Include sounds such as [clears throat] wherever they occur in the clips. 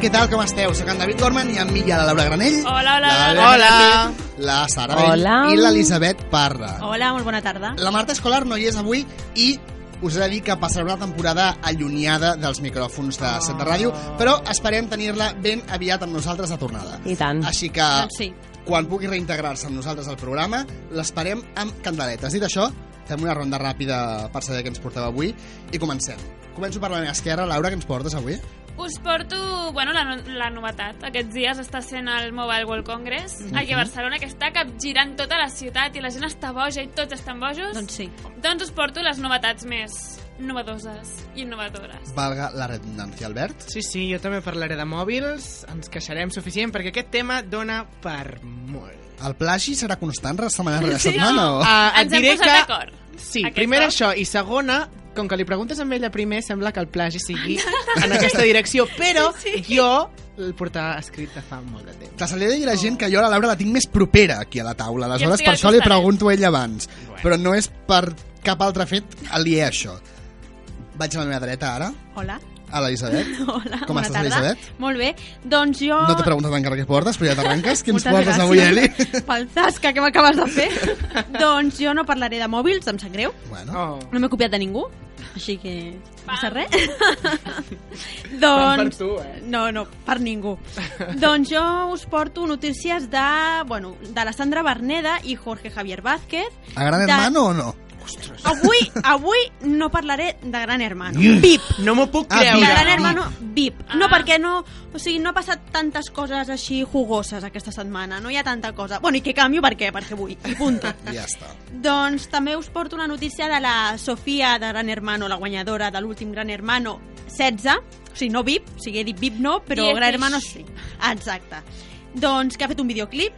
què tal, com esteu? Soc en David Gorman i amb mi hi ha la Laura Granell. Hola, hola, la hola. Granell, La Sara Bell Hola. i l'Elisabet Parra. Hola, molt bona tarda. La Marta Escolar no hi és avui i us he de dir que passarà una temporada allunyada dels micròfons de Set de Ràdio, però esperem tenir-la ben aviat amb nosaltres de tornada. I tant. Així que, Doncs sí. quan pugui reintegrar-se amb nosaltres al programa, l'esperem amb candeletes. Dit això, fem una ronda ràpida per saber què ens porteu avui i comencem. Començo per la meva esquerra. Laura, què ens portes avui? Us porto, bueno, la, no- la novetat. Aquests dies està sent el Mobile World Congress aquí a Barcelona, que està capgirant tota la ciutat i la gent està boja i tots estan bojos. Doncs sí. Doncs us porto les novetats més novedoses i innovadores. Valga la redundància, Albert. Sí, sí, jo també parlaré de mòbils, ens queixarem suficient, perquè aquest tema dona per molt. El plagi serà constant setmana rere setmana? o? Ah, et Ens hem posat que... d'acord. Sí, Aquest primer cop. això, i segona, com que li preguntes a ella primer, sembla que el plagi sigui en aquesta direcció, però jo el portava escrit de fa molt de temps. Li ha de dir a la gent que jo a la Laura la tinc més propera aquí a la taula. Aleshores, per això li costadet. pregunto a ell abans. Bueno. Però no és per cap altre fet aliè a això. Vaig a la meva dreta ara, Hola. A l'Elisabet. [laughs] Hola, Com bona estàs, tarda. Elisabet? Molt bé. Doncs jo... No t'he preguntat encara què portes, però ja t'arrenques. [laughs] Què ens Moltes portes gràcies avui, Eli? [laughs] Pel zasca que m'acabes de fer. doncs jo no parlaré de mòbils, em sap greu. Bueno, Oh. No m'he copiat de ningú, així que no passa res. Tant per doncs... tu, eh? No, no, per ningú. doncs jo us porto notícies de, bueno, de la Sandra Berneda i Jorge Javier Vázquez. a Gran de- Hermano o no? Avui, avui no parlaré de Gran Hermano. VIP. No m'ho puc Ah, De creure. Gran Hermano VIP. No, Ah. perquè no, o sigui, no ha passat tantes coses així jugoses aquesta setmana. No hi ha tanta cosa. Bueno, i que canvio per què? Perquè vull. I punto. [laughs] Ja està. doncs també us porto una notícia de la Sofia de Gran Hermano, la guanyadora de l'últim Gran Hermano 16. O sigui, no VIP, o sigui, he dit VIP no, però. Gran Hermano sí. Exacte. Doncs que ha fet un videoclip,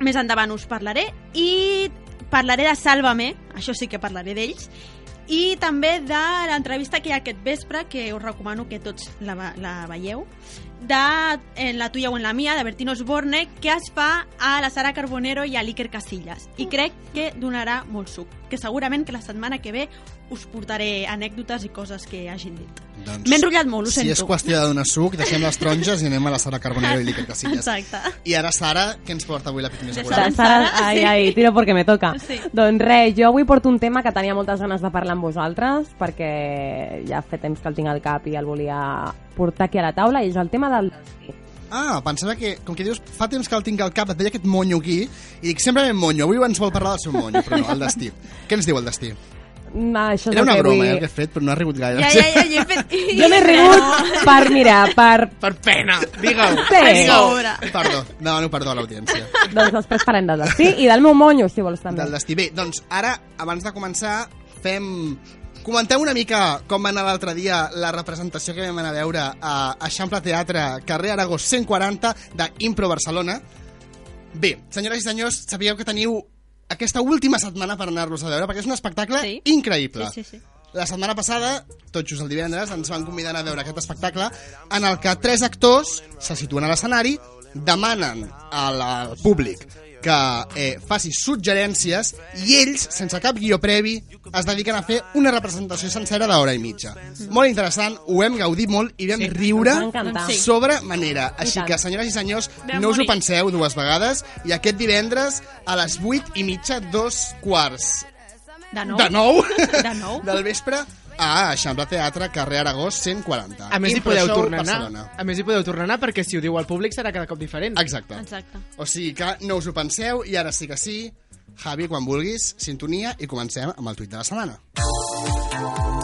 més endavant us parlaré, i parlaré de Sálvame, això sí que parlaré d'ells, i també de l'entrevista que hi ha aquest vespre, que us recomano que tots la, la veieu, de En la tuya o en la mia, de Bertino Osborne, que es fa a la Sara Carbonero i a l'Iker Casillas. I crec que donarà molt suc, que segurament que la setmana que ve us portaré anècdotes i coses que hagin dit. Doncs, M'he enrotllat molt, ho si sento. és qüestió de donar suc, deixem les taronges i anem a la Sara Carbonero i l'Iker Casillas. [laughs] Exacte. I ara, Sara, què ens porta avui la Agüera? Sara. Sara, ai, sí. ai, tiro perquè me toca. Sí. Doncs res, jo avui porto un tema que tenia moltes ganes de parlar amb vosaltres perquè ja fa temps que el tinc al cap i el volia portar aquí a la taula i és el tema del destí. Ah, pensava que, com que dius, fa temps que el tinc al cap, et veia aquest monyo aquí, i dic, sempre ve monyo, avui ens vol parlar del seu monyo, però no, el destí. Què ens diu el destí? Mm, això és Era una que broma, vull... eh, el que he fet, però no ha rigut gaire. Ja, ja, ja, jo he fet... [laughs] Jo m'he rigut per, mira, per... Per pena, digue-ho. Sí. Sobre. Perdó, demano perdó a l'audiència. Doncs després parlem del destí i del meu monyo, si vols també. Del destí. Bé, doncs ara, abans de començar, fem... Comenteu una mica com va anar l'altre dia la representació que vam anar a veure a Eixample Teatre, carrer Aragó 140 d'Impro Barcelona. Bé, senyores i senyors, sabíeu que teniu aquesta última setmana per anar-los a veure, perquè és un espectacle Sí. increïble. Sí, sí, sí. La setmana passada, tot just el divendres, ens van convidar a veure aquest espectacle en el que tres actors se situen a l'escenari, demanen al, al públic que eh, faci suggerències i ells, sense cap guió previ, es dediquen a fer una representació sencera d'hora i mitja. Molt interessant, ho hem gaudit molt i vam Sí, riure sobre manera. Així que, senyores i senyors, Vam no us ho penseu dues vegades. I aquest divendres a les 8 i mitja, dos quarts. De nou. de nou, De nou. [laughs] del vespre a Eixample Teatre, carrer Aragó 140. A més, hi podeu Show, tornar a anar. Barcelona. A més, hi podeu tornar a anar perquè si ho diu al públic serà cada cop diferent. Exacte. Exacte. O sigui que no us ho penseu i ara sí que sí. Javi, quan vulguis, sintonia i comencem amb el tuit de la setmana.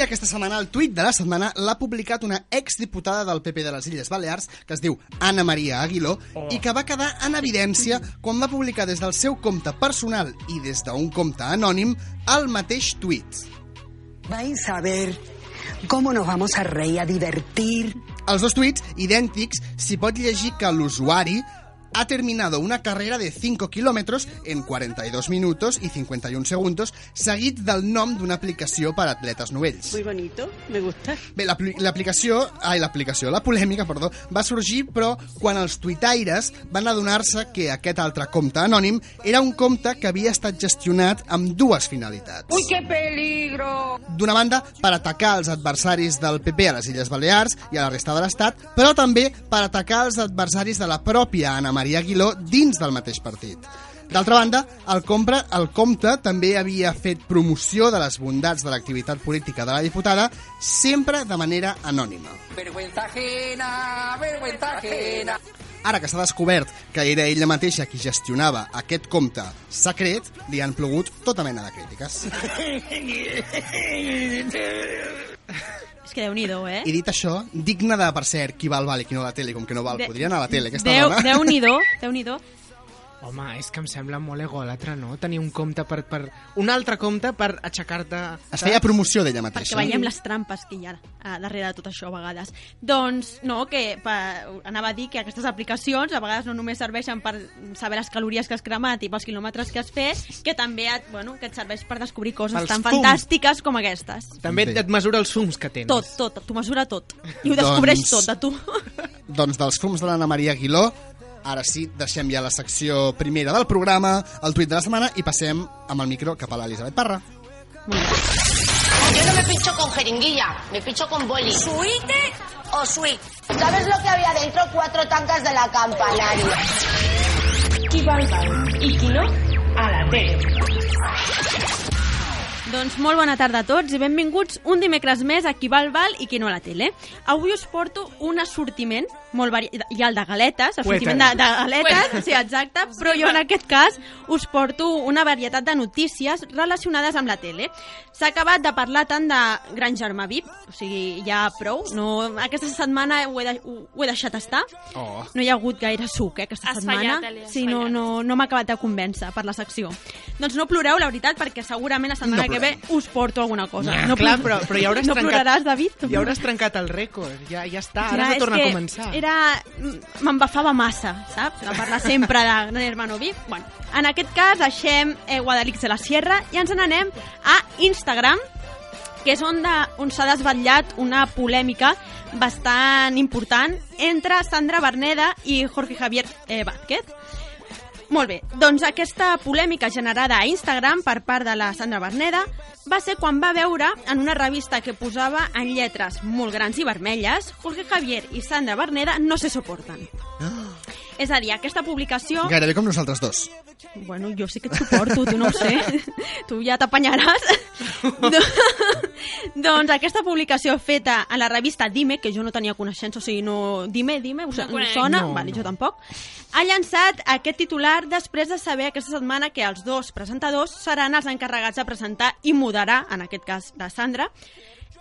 I aquesta setmana el tuit de la setmana l'ha publicat una exdiputada del PP de les Illes Balears que es diu Anna Maria Aguiló oh. i que va quedar en evidència quan va publicar des del seu compte personal i des d'un compte anònim el mateix tuit. Vais a ver cómo nos vamos a reír, a divertir. Els dos tuits, idèntics, s'hi pot llegir que l'usuari ha terminado una carrera de 5 kilómetros en 42 minutos y 51 segundos, seguit del nom d'una aplicació per a atletes novells. Muy bonito, me gusta. Bé, l'apli- l'aplicació, ai, l'aplicació, la polèmica, perdó, va sorgir, però quan els tuitaires van adonar-se que aquest altre compte anònim era un compte que havia estat gestionat amb dues finalitats. ¡Uy, qué peligro! D'una banda, per atacar els adversaris del PP a les Illes Balears i a la resta de l'Estat, però també per atacar els adversaris de la pròpia Anna Maria Aguiló dins del mateix partit. D'altra banda, el, compre, el compte també havia fet promoció de les bondats de l'activitat política de la diputada, sempre de manera anònima. Vergüenza ajena, vergüenza ajena. Ara que s'ha descobert que era ella mateixa qui gestionava aquest compte secret, li han plogut tota mena de crítiques. [laughs] És que déu-n'hi-do, eh? I dit això, digne de, per cert, qui val val i qui no a la tele, com que no val, De- podria anar a la tele, aquesta Déu, dona. Déu-n'hi-do, [laughs] Déu-n'hi-do. Home, és que em sembla molt egòlatra, no? Tenir un compte per... per un altre compte per aixecar-te... Es feia promoció d'ella Perquè mateixa. veiem les trampes que hi ha a darrere de tot això a vegades. Doncs, no, que pa, anava a dir que aquestes aplicacions a vegades no només serveixen per saber les calories que has cremat i pels quilòmetres que has fet, que també et, bueno, que et serveix per descobrir coses Pels tan fums. fantàstiques com aquestes. També Bé. et mesura els fums que tens. Tot, tot, t'ho mesura tot. I ho descobreix Doncs- tot de tu. Doncs dels fums de l'Anna Maria Aguiló, ara sí, deixem ja la secció primera del programa, el tuit de la setmana, i passem amb el micro cap a l'Elisabet Parra. Yo no me pincho con jeringuilla, me pincho con boli. ¿Suite o sweet? ¿Sabes lo que había dentro? Cuatro tancas de la campanaria. Qui. I qui no, a la tele. Doncs molt bona tarda a tots i benvinguts un dimecres més a Qui val val i qui no a la tele. Avui us porto un assortiment molt vari... Hi ha el de galetes, assortiment de, de galetes, sí, exacte, però jo en aquest cas us porto una varietat de notícies relacionades amb la tele. S'ha acabat de parlar tant de Gran Germà VIP, o sigui, ja prou. No, aquesta setmana ho he, de, ho, ho he deixat estar. Oh. No hi ha hagut gaire suc, eh, aquesta Has setmana. fallat, Eli, has sí, no, fallat. no, no m'ha acabat de convèncer per la secció. Doncs no ploreu, la veritat, perquè segurament la setmana No que ve us porto alguna cosa. No clar, però, però ja hauràs no trencat... ploraràs, David? Ja hauràs trencat el rècord. Ja, ja està, ara has de tornar a començar. Era... M'embafava massa, saps? De parlar sempre de Gran Hermano VIP. Bueno, en aquest cas deixem eh, Guadalix de la Sierra i ens n'anem a Instagram, que és on, de, on s'ha desvetllat una polèmica bastant important entre Sandra Berneda i Jorge Javier eh, Vázquez. Molt bé, doncs aquesta polèmica generada a Instagram per part de la Sandra Berneda va ser quan va veure en una revista que posava en lletres molt grans i vermelles Jorge Javier i Sandra Berneda no se soporten. És a dir, aquesta publicació... Gairebé com nosaltres dos. Bueno, jo sí que et suporto, tu no ho sé. [laughs] tu ja t'apanyaràs. [laughs] Do- doncs aquesta publicació feta a la revista Dime, que jo no tenia coneixença, o sigui, no... Dime, Dime, us, No us sona? No, vale, no. jo tampoc. Ha llançat aquest titular després de saber aquesta setmana que els dos presentadors seran els encarregats de presentar i moderar, en aquest cas la Sandra,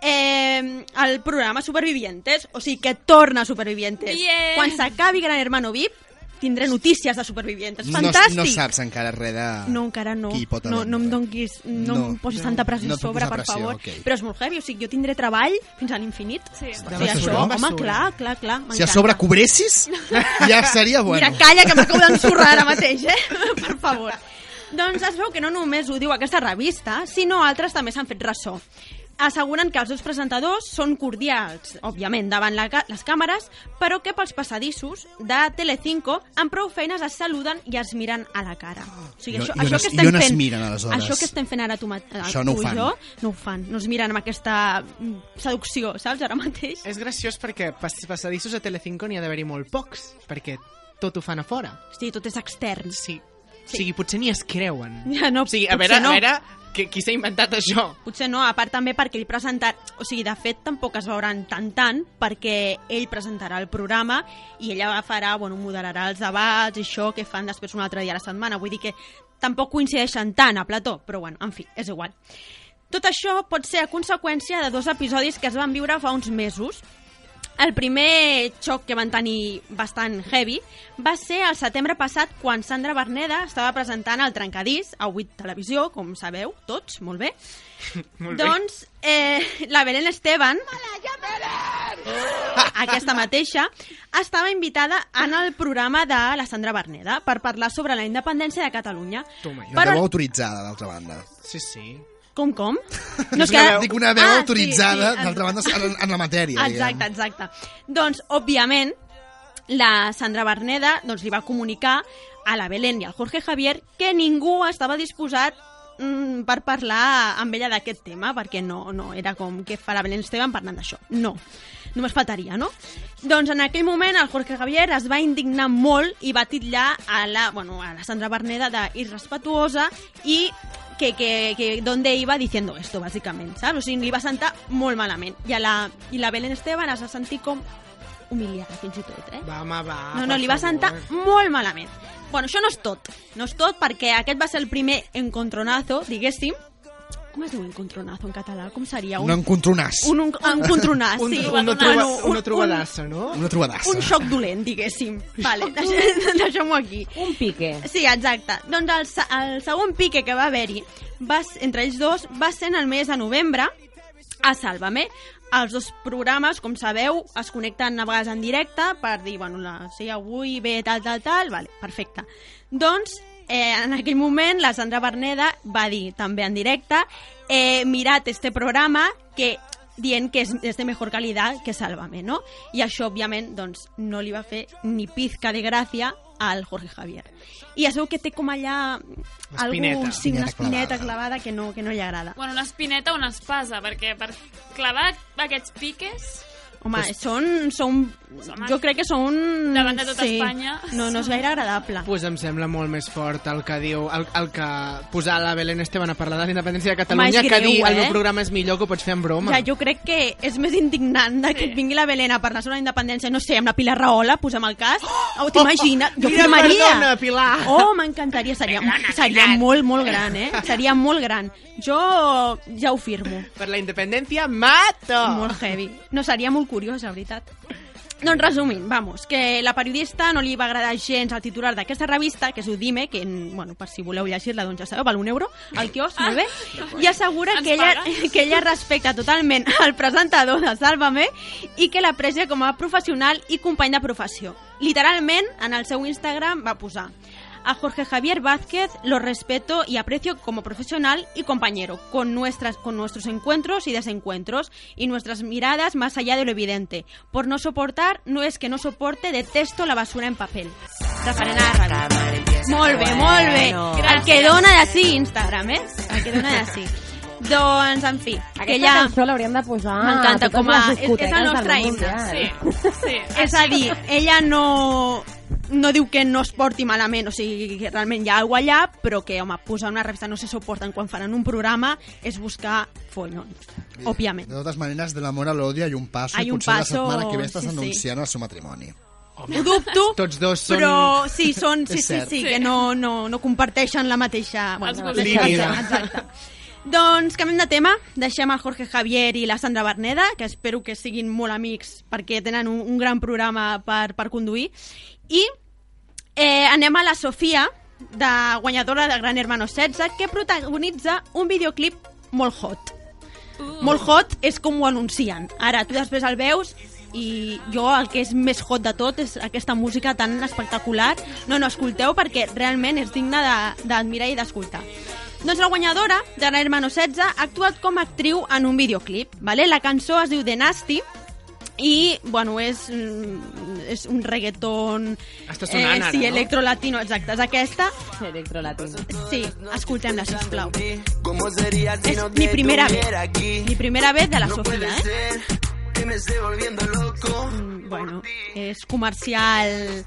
eh, el programa Supervivientes, o sigui que torna Supervivientes. Bien. Quan s'acabi Gran Hermano VIP, tindré notícies de Supervivientes. No, Fantàstic! no saps encara res de... No, encara no. Qui pot no, no em donguis, no, No. em posis tanta pressió No no sobre, posar per pressió, favor. ok. Però és molt heavy, o sigui, jo tindré treball fins a l'infinit. Sí. O sigui, això, home, clar, clar, clar. Si a sobre cobressis, [laughs] ja seria bueno. Mira, calla, que m'acabo d'ensorrar ara mateix, eh? [laughs] per favor. Doncs es veu que no només ho diu aquesta revista, sinó altres també s'han fet ressò. Asseguren que els dos presentadors són cordials, òbviament, davant la, les càmeres, però que pels passadissos de Telecinco amb prou feines es saluden i es miren a la cara. O sigui, I això, on- i on això es- que i estem on es fent, miren, aleshores? Això que estem fent ara tu, mat- Això no ho tu i fan. jo, no ho fan. No es miren amb aquesta mm, seducció, saps, ara mateix. És graciós perquè pas passadissos a Telecinco n'hi ha d'haver-hi molt pocs, perquè tot ho fan a fora. Sí, tot és extern. Sí. O sigui, potser ni es creuen. [laughs] Ja no, o sigui, a veure, no. a veure, qui, qui s'ha inventat això? Potser no, a part també perquè ell presentarà... O sigui, de fet, tampoc es veuran tant tant, perquè ell presentarà el programa i ella farà, bueno, moderarà els debats i això que fan després un altre dia a la setmana. Vull dir que tampoc coincideixen tant a plató, però bueno, en fi, és igual. Tot això pot ser a conseqüència de dos episodis que es van viure fa uns mesos. El primer xoc que van tenir bastant heavy va ser el setembre passat quan Sandra Berneda estava presentant el Trencadís a 8 Televisió, com sabeu, tots, molt bé. [laughs] Molt bé. Doncs eh, la Belén Esteban, [laughs] aquesta mateixa, estava invitada en el programa de la Sandra Berneda per parlar sobre la independència de Catalunya. Toma Però- autoritzada, d'altra banda. Sí, sí. Com, com? [laughs] No és que... Dic una veu Ah, sí, autoritzada, sí, d'altra banda, en, en la matèria. Exacte, exacte. Doncs, òbviament, la Sandra Berneda doncs, li va comunicar a la Belén i al Jorge Javier que ningú estava disposat mm, per parlar amb ella d'aquest tema, perquè no, no era com que fa la Belén Esteban parlant d'això. No, només faltaria, no? Doncs en aquell moment el Jorge Javier es va indignar molt i va titllar a la, bueno, a la Sandra Berneda d'irrespetuosa i que, que, que donde iba diciendo esto, bàsicament, saps? O sigui, li va sentar molt malament. I, a la, i la Belén Esteban es va sentir com humiliada, fins i tot, eh? Va, home, va, No, no, li va favor. sentar molt malament. Bueno, això no és tot. No és tot perquè aquest va ser el primer encontronazo, diguéssim. Com es diu encontronazo en català? Com seria? Un encontronàs. Un, un, un encontronàs, Un, sí. una, troba, Bueno, un- una trobadassa, no? Una trobadassa. Un xoc dolent, diguéssim. Vale, deixem- deixem-ho aquí. Un pique. Sí, exacte. Doncs el, el segon pique que va haver-hi entre ells dos va ser en el mes de novembre a Sálvame. Els dos programes, com sabeu, es connecten a vegades en directe per dir, bueno, la, sí, avui ve tal, tal, tal, vale, perfecte. Doncs, eh, en aquell moment, la Sandra Berneda va dir, també en directe, eh, mirad este programa que dient que és, és de mejor qualitat que Sálvame, no? I això, òbviament, doncs, no li va fer ni pizca de gràcia al Jorge Javier. I es veu que té com allà algú, sí, una Espineta espineta clavada. clavada que no, que no li agrada. Bueno, una espineta o una espasa, perquè per clavar aquests piques... Home, són, són... Home, Jo crec que són... davant de tota Espanya. No, no és gaire agradable. pues em sembla molt més fort el que diu el, el que posar la Belén Esteban a parlar de la independència de Catalunya que greu, dir el eh? meu programa és millor que ho pots fer en broma. Ja, jo crec que és més indignant de que et vingui la Belén a parlar sobre la independència, no sé, amb la Pilar Rahola, posem el cas. Oh, T'imagines? Jo Mira, perdona, Pilar. Oh, m'encantaria. Seria, seria molt, molt gran, eh? Seria molt gran. Jo ja ho firmo. Per la independència, mato! Molt heavy. No, seria molt curiós, la veritat. Doncs resumint, vamos, que la periodista no li va agradar gens el titular d'aquesta revista, que és Udime, que, bueno, per si voleu llegir-la, doncs ja sabeu, val un euro, al quiosc, molt bé, i assegura que ella, [laughs] que ella respecta totalment el presentador de Sálvame i que l'aprecia com a professional i company de professió. Literalment, en el seu Instagram va posar a Jorge Javier Vázquez lo respeto y aprecio como profesional y compañero, con, nuestras, con nuestros encuentros y desencuentros y nuestras miradas más allá de lo evidente. Por no soportar, no es que no soporte, detesto la basura en papel. Molt bé, molt bé. El que dona de sí Instagram, eh? El que dona de sí. Doncs, en fi, que Aquesta ella... cançó l'hauríem de posar M'encanta, com a- és- és himne, mundial. Sí, sí. És a dir, ella no, no diu que no es porti malament, o sigui, que realment hi ha alguna allà, però que, home, posar una revista no se soporten quan faran un programa és buscar follons, òbviament. De totes maneres, de l'amor a l'odi hi ha un passo Hay i un potser passo, la setmana que ve estàs sí, sí. anunciant el seu matrimoni. Ho dubto, Tots dos són... però sí, són, sí, [laughs] sí, cert. sí, que no, no, no comparteixen la mateixa... Mateixa Línia. vida, Exacte. Doncs canviem de tema, deixem el Jorge Javier i la Sandra Berneda, que espero que siguin molt amics perquè tenen un, un gran programa per, per conduir, i eh, anem a la Sofia, de guanyadora de Gran Hermano 16, que protagonitza un videoclip molt hot. Molt hot és com ho anuncien. Ara, tu després el veus i jo el que és més hot de tot és aquesta música tan espectacular. No, no, escolteu perquè realment és digne de- d'admirar i d'escoltar. Doncs la guanyadora de Gran Hermano 16 ha actuat com a actriu en un videoclip. Vale? La cançó es diu The Nasty i, bueno, és, mm, és un reggaeton... Està sonant eh, ara, Sí, no? electrolatino, exacte. És aquesta. Electrolatino. Sí, escoltem-la, sisplau. ¿Cómo sería si És mi primera vez. Mi primera vez de la No Sofia, puede eh? ser Mm, bueno, és comercial...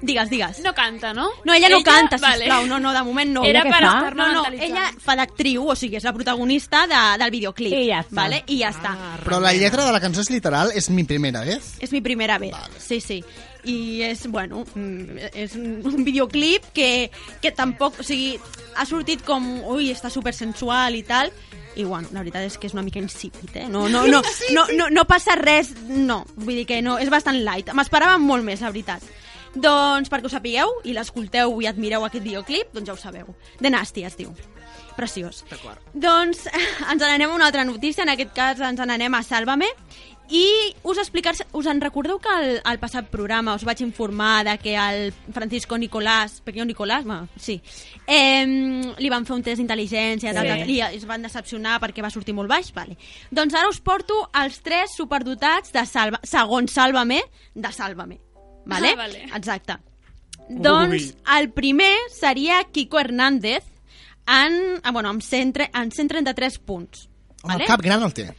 Digues, digues. No canta, no? No, ella no canta, Vale. sisplau. No, no, de moment no. Era Ella per fa? estar-me No, no, mentalitzant. ella fa d'actriu, o sigui, és la protagonista de, del videoclip. I ja està. Vale? I ja està. Però la lletra de la cançó és literal, és mi primera vez. És mi primera vez. Sí, sí. I és, bueno, mm, és un un videoclip que, que tampoc, o sigui, ha sortit com, ui, està super sensual i tal, i bueno, la veritat és que és una mica insípid, eh? No, no, no, no, no, no passa res, no, vull dir que no, és bastant light. M'esperava molt més, la veritat. Doncs perquè ho sapigueu i l'escolteu i admireu aquest videoclip, doncs ja ho sabeu. The Nasty es diu. Preciós. Doncs [laughs] ens n'anem a una altra notícia, en aquest cas ens n'anem a Sálvame, i us explicar us en recordeu que al, al passat programa us vaig informar de que el Francisco Nicolás, Pequeño Nicolás, bueno, sí, eh, li van fer un test d'intel·ligència Sí. tal, i es van decepcionar perquè va sortir molt baix, vale. Doncs ara us porto els tres superdotats de Salva, segons Sálvame, de Sálvame. Vale? Ah, vale. Exacte. Doncs el primer seria Kiko Hernández en, ah, bueno, amb, 100, amb 133 punts. Home, el cap gran el té.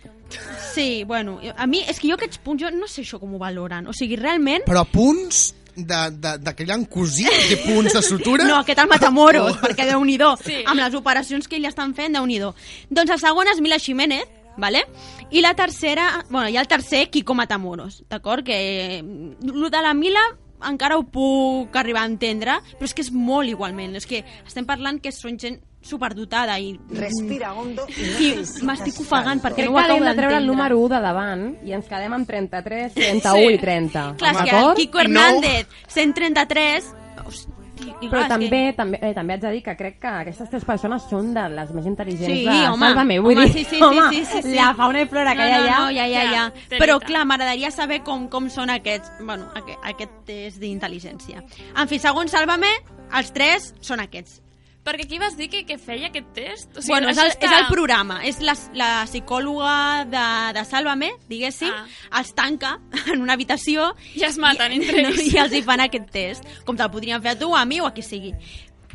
Sí, bueno, a mi, és que jo aquests punts, jo no sé això com ho valoren. O sigui, realment... Però punts de, de, de que li han cosit, té punts de sutura... No, aquest el Matamoros, Oh. perquè déu-n'hi-do. Sí. Amb les operacions que ell estan fent, déu-n'hi-do. Doncs el segon és Mila Jiménez, vale? I la tercera, bueno, i el tercer, Kiko Matamoros, d'acord? Que mm, lo de la Mila encara ho puc arribar a entendre, però és que és molt igualment. És que estem parlant que són gent superdotada i... Respira hondo I m'estic ofegant perquè Crec no ho que acabo de treure el número 1 de davant i ens quedem amb 33, 31 i 30. Clar, és que el? Kiko Hernández, 133... Hosti, Però clar, és també, també, eh, també haig de dir que crec que aquestes tres persones són de les més intel·ligents Sí, de home, Sálvame. Vull home, dir, sí, sí, sí, home, sí, sí, sí. la fauna i flora que no, hi ha no, allà... no, ja, ja, ja. Ja, té Però clar, m'agradaria saber com, com són aquests, bueno, aquest, aquest test d'intel·ligència. En fi, segons Sálvame, els tres són aquests. Perquè aquí vas dir que, que feia aquest test? O sigui, bueno, és el, està- és el programa, és la, la psicòloga de, de Sálvame, diguéssim, Ah. els tanca [laughs] en una habitació I es maten i, entre [laughs] no, ells. i els hi fan aquest test, com te'l podrien fer a tu, a mi o a qui sigui.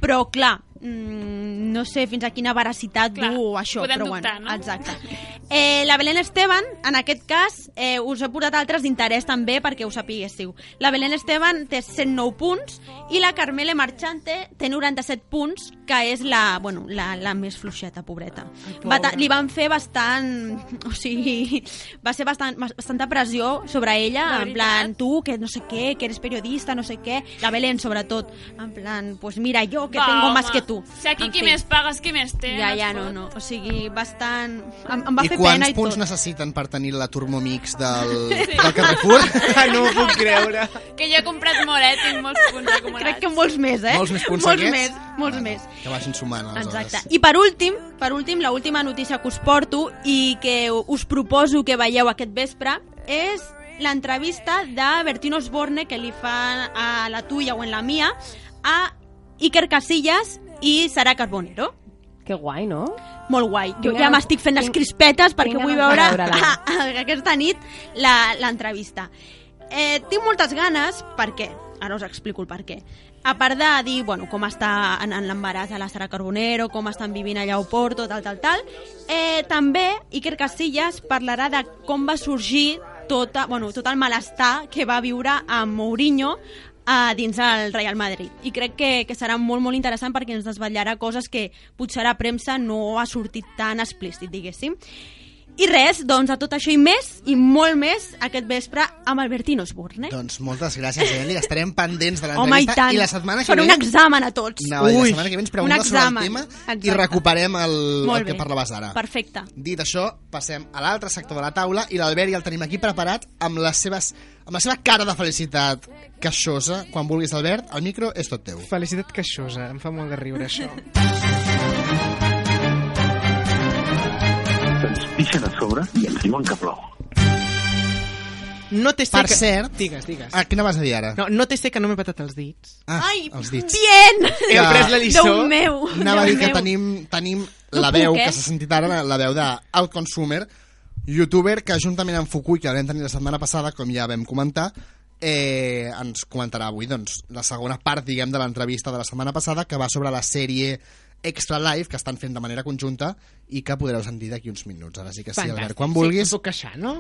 Però, clar, mm, no sé fins a quina veracitat Clar, du això, podem però dubtar, bueno, no? exacte. Eh, la Belén Esteban, en aquest cas, eh, us he portat altres d'interès també perquè ho sapiguéssiu. La Belén Esteban té 109 punts i la Carmele Marchante té 97 punts, que és la, bueno, la, la més fluixeta, pobreta. Va, li van fer bastant... [laughs] O sigui, va ser bastant, bastanta pressió sobre ella, en plan, tu, que no sé què, que eres periodista, no sé què. La Belén, sobretot, en plan, pues mira, yo que Va, tengo home. más que tu. Si aquí En qui fi. més pagues, qui més té. Ja, ja, no, no. O sigui, bastant... Em, em va I fer quants pena i punts tot. necessiten per tenir la Turmomix del, del Carrefour? [laughs] Ah, no ho puc creure. Que jo he comprat molt, eh? Tinc molts punts acumulats. Crec que molts més, eh? Molts més punts molts aquests? més, molts més. Que vagin sumant, aleshores. Exacte. I per últim, per últim, la última notícia que us porto i que us proposo que veieu aquest vespre és l'entrevista de Bertino Osborne que li fa a la tuya o en la mia a Iker Casillas i Sara Carbonero. Que guai, no? Molt guai. Jo ja m'estic fent les crispetes perquè vull veure [laughs] aquesta nit la- l'entrevista. Eh, tinc moltes ganes, per què? Ara us explico el per què. A part de dir bueno, com està en, en l'embaràs de la Sara Carbonero, com estan vivint allà a Oporto, tal, tal, tal, eh, també Iker Casillas parlarà de com va sorgir tota, bueno, tot el malestar que va viure amb Mourinho a dins el Real Madrid. I crec que, que serà molt, molt interessant perquè ens desvetllarà coses que potser a premsa no ha sortit tan explícit, diguéssim. I res, doncs a tot això i més, i molt més, aquest vespre amb Albertino Osborne. Doncs moltes gràcies, Eli. Estarem pendents de [laughs] Home, i l'entrevista. I la setmana que ve... un examen a tots. No, i la setmana que ve ens un pregunta sobre el tema Exacte. i recuperem el, Molt el que parlaves ara. Perfecte. Dit això, passem a l'altre sector de la taula i l'Albert ja el tenim aquí preparat amb, les seves, amb la seva cara de felicitat queixosa. Quan vulguis, Albert, el micro és tot teu. Felicitat queixosa, em fa molt de riure això. [laughs] Ens pixen a sobre i ens diuen que plou. No té Per que... cert... Digues, digues. Ah, quina vas a dir ara? No, no té ser que no m'he patat els dits. Ah, Ai, els dits. bien! He après la lliçó. Déu meu! Anava a dir Déu que meu. tenim, tenim No la puc, veu eh? que s'ha sentit ara, la veu d'Outconsumer, youtuber que juntament amb Fukui, que vam tenir la setmana passada, com ja vam comentar, eh, ens comentarà avui doncs, la segona part, diguem, de l'entrevista de la setmana passada, que va sobre la sèrie extra live que estan fent de manera conjunta i que podreu sentir d'aquí uns minuts. Ara sí que sí. Albert, quan vulguis, Sí, puc queixar, no?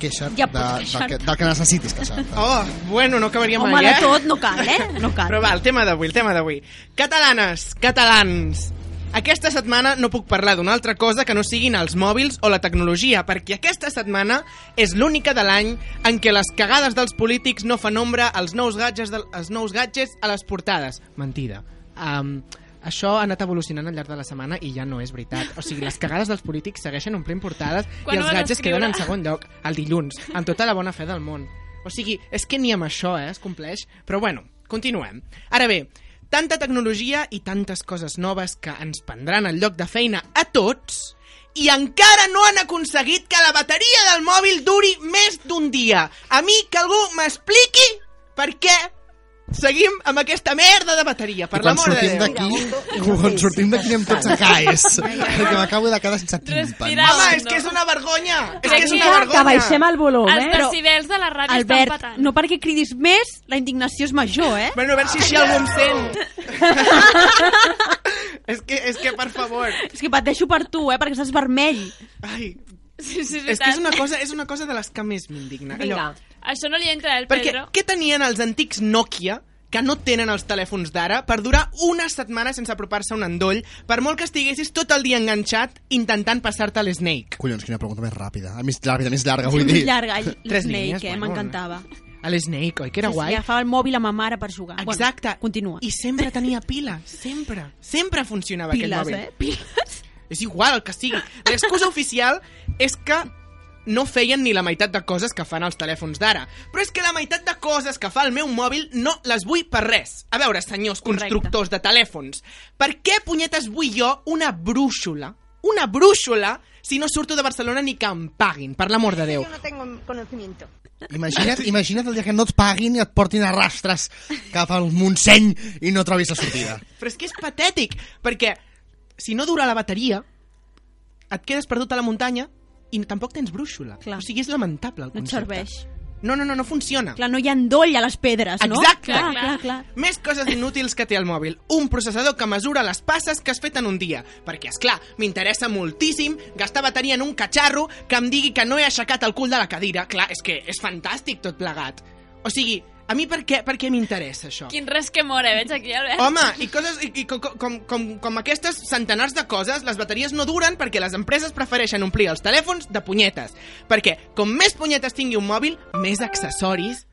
queixa't Ja de, del, que, del que necessitis queixar-te. [laughs] Oh, bueno, no acabaria Home, mai, de eh? tot no cal, eh? No cal. Però va, el tema d'avui, el tema d'avui. Catalanes, catalans, aquesta setmana no puc parlar d'una altra cosa que no siguin els mòbils o la tecnologia, perquè aquesta setmana és l'única de l'any en què les cagades dels polítics no fan ombra als nous gadgets, de, als nous gadgets a les portades. Mentida. Um, això ha anat evolucionant al llarg de la setmana i ja no és veritat. O sigui, les cagades dels polítics segueixen omplint portades Quan i els escriure? queden en segon lloc, el dilluns, amb tota la bona fe del món. O sigui, és que ni amb això eh, es compleix. Però bueno, continuem. Ara bé, tanta tecnologia i tantes coses noves que ens prendran el lloc de feina a tots i encara no han aconseguit que la bateria del mòbil duri més d'un dia. A mi que algú m'expliqui per què seguim amb aquesta merda de bateria, per I quan l'amor de sortim Déu. d'aquí, quan sortim d'aquí anem tots a CAES, perquè m'acabo de quedar sense tímpans. Respira. Home, és que és una vergonya! És que és una Que vergonya! baixem el volum, Els eh? decibels de la ràdio Albert, estan patant. no perquè cridis més, la indignació és major, eh? Bueno, a veure si així algú em sent. [laughs] és, que, és que, per favor... És que pateixo per tu, eh? Perquè estàs vermell. Ai, Sí, sí, és que és una cosa, és una cosa de les que més m'indigna. Vinga. Això no li entra el Perquè Pedro. què tenien els antics Nokia que no tenen els telèfons d'ara per durar una setmana sense apropar-se a un endoll per molt que estiguessis tot el dia enganxat intentant passar-te l'Snake. Collons, quina pregunta més ràpida. Més ràpida, més llarga, vull Més dir. llarga, [laughs] Tres línies, l'Snake, eh? bueno, M'encantava. A l'Snake, oi? Que era Sí, sí, guai. agafava el mòbil a ma mare per jugar. Exacte. Bueno, continua. I sempre tenia pila, sempre. Sempre funcionava Piles, aquell mòbil. eh? Piles. És igual el que sigui. L'excusa oficial és que no feien ni la meitat de coses que fan els telèfons d'ara. Però és que la meitat de coses que fa el meu mòbil no les vull per res. A veure, senyors Correcte. constructors de telèfons, per què punyetes vull jo una brúixola? Una brúixola si no surto de Barcelona ni que em paguin, per l'amor de Déu. no tengo conocimiento. Imagina't, imagina't el dia que no et paguin i et portin a rastres cap al Montseny i no trobis la sortida. Però és que és patètic, perquè si no dura la bateria, et quedes perdut a la muntanya i tampoc tens brúixola. Clar. O sigui, és lamentable el No et concepte. serveix. No, no, no, no funciona. Clar, no hi ha endoll a les pedres, no? Exacte. Clar, clar, clar. Més coses inútils que té el mòbil. Un processador que mesura les passes que has fet en un dia. Perquè, és clar, m'interessa moltíssim gastar bateria en un catxarro que em digui que no he aixecat el cul de la cadira. Clar, és que és fantàstic tot plegat. O sigui, a mi per què, per què m'interessa això? Quin res que more, veig aquí, Albert. Home, i coses i, i com, com, com, com aquestes centenars de coses, les bateries no duren perquè les empreses prefereixen omplir els telèfons de punyetes. Perquè com més punyetes tingui un mòbil, més accessoris...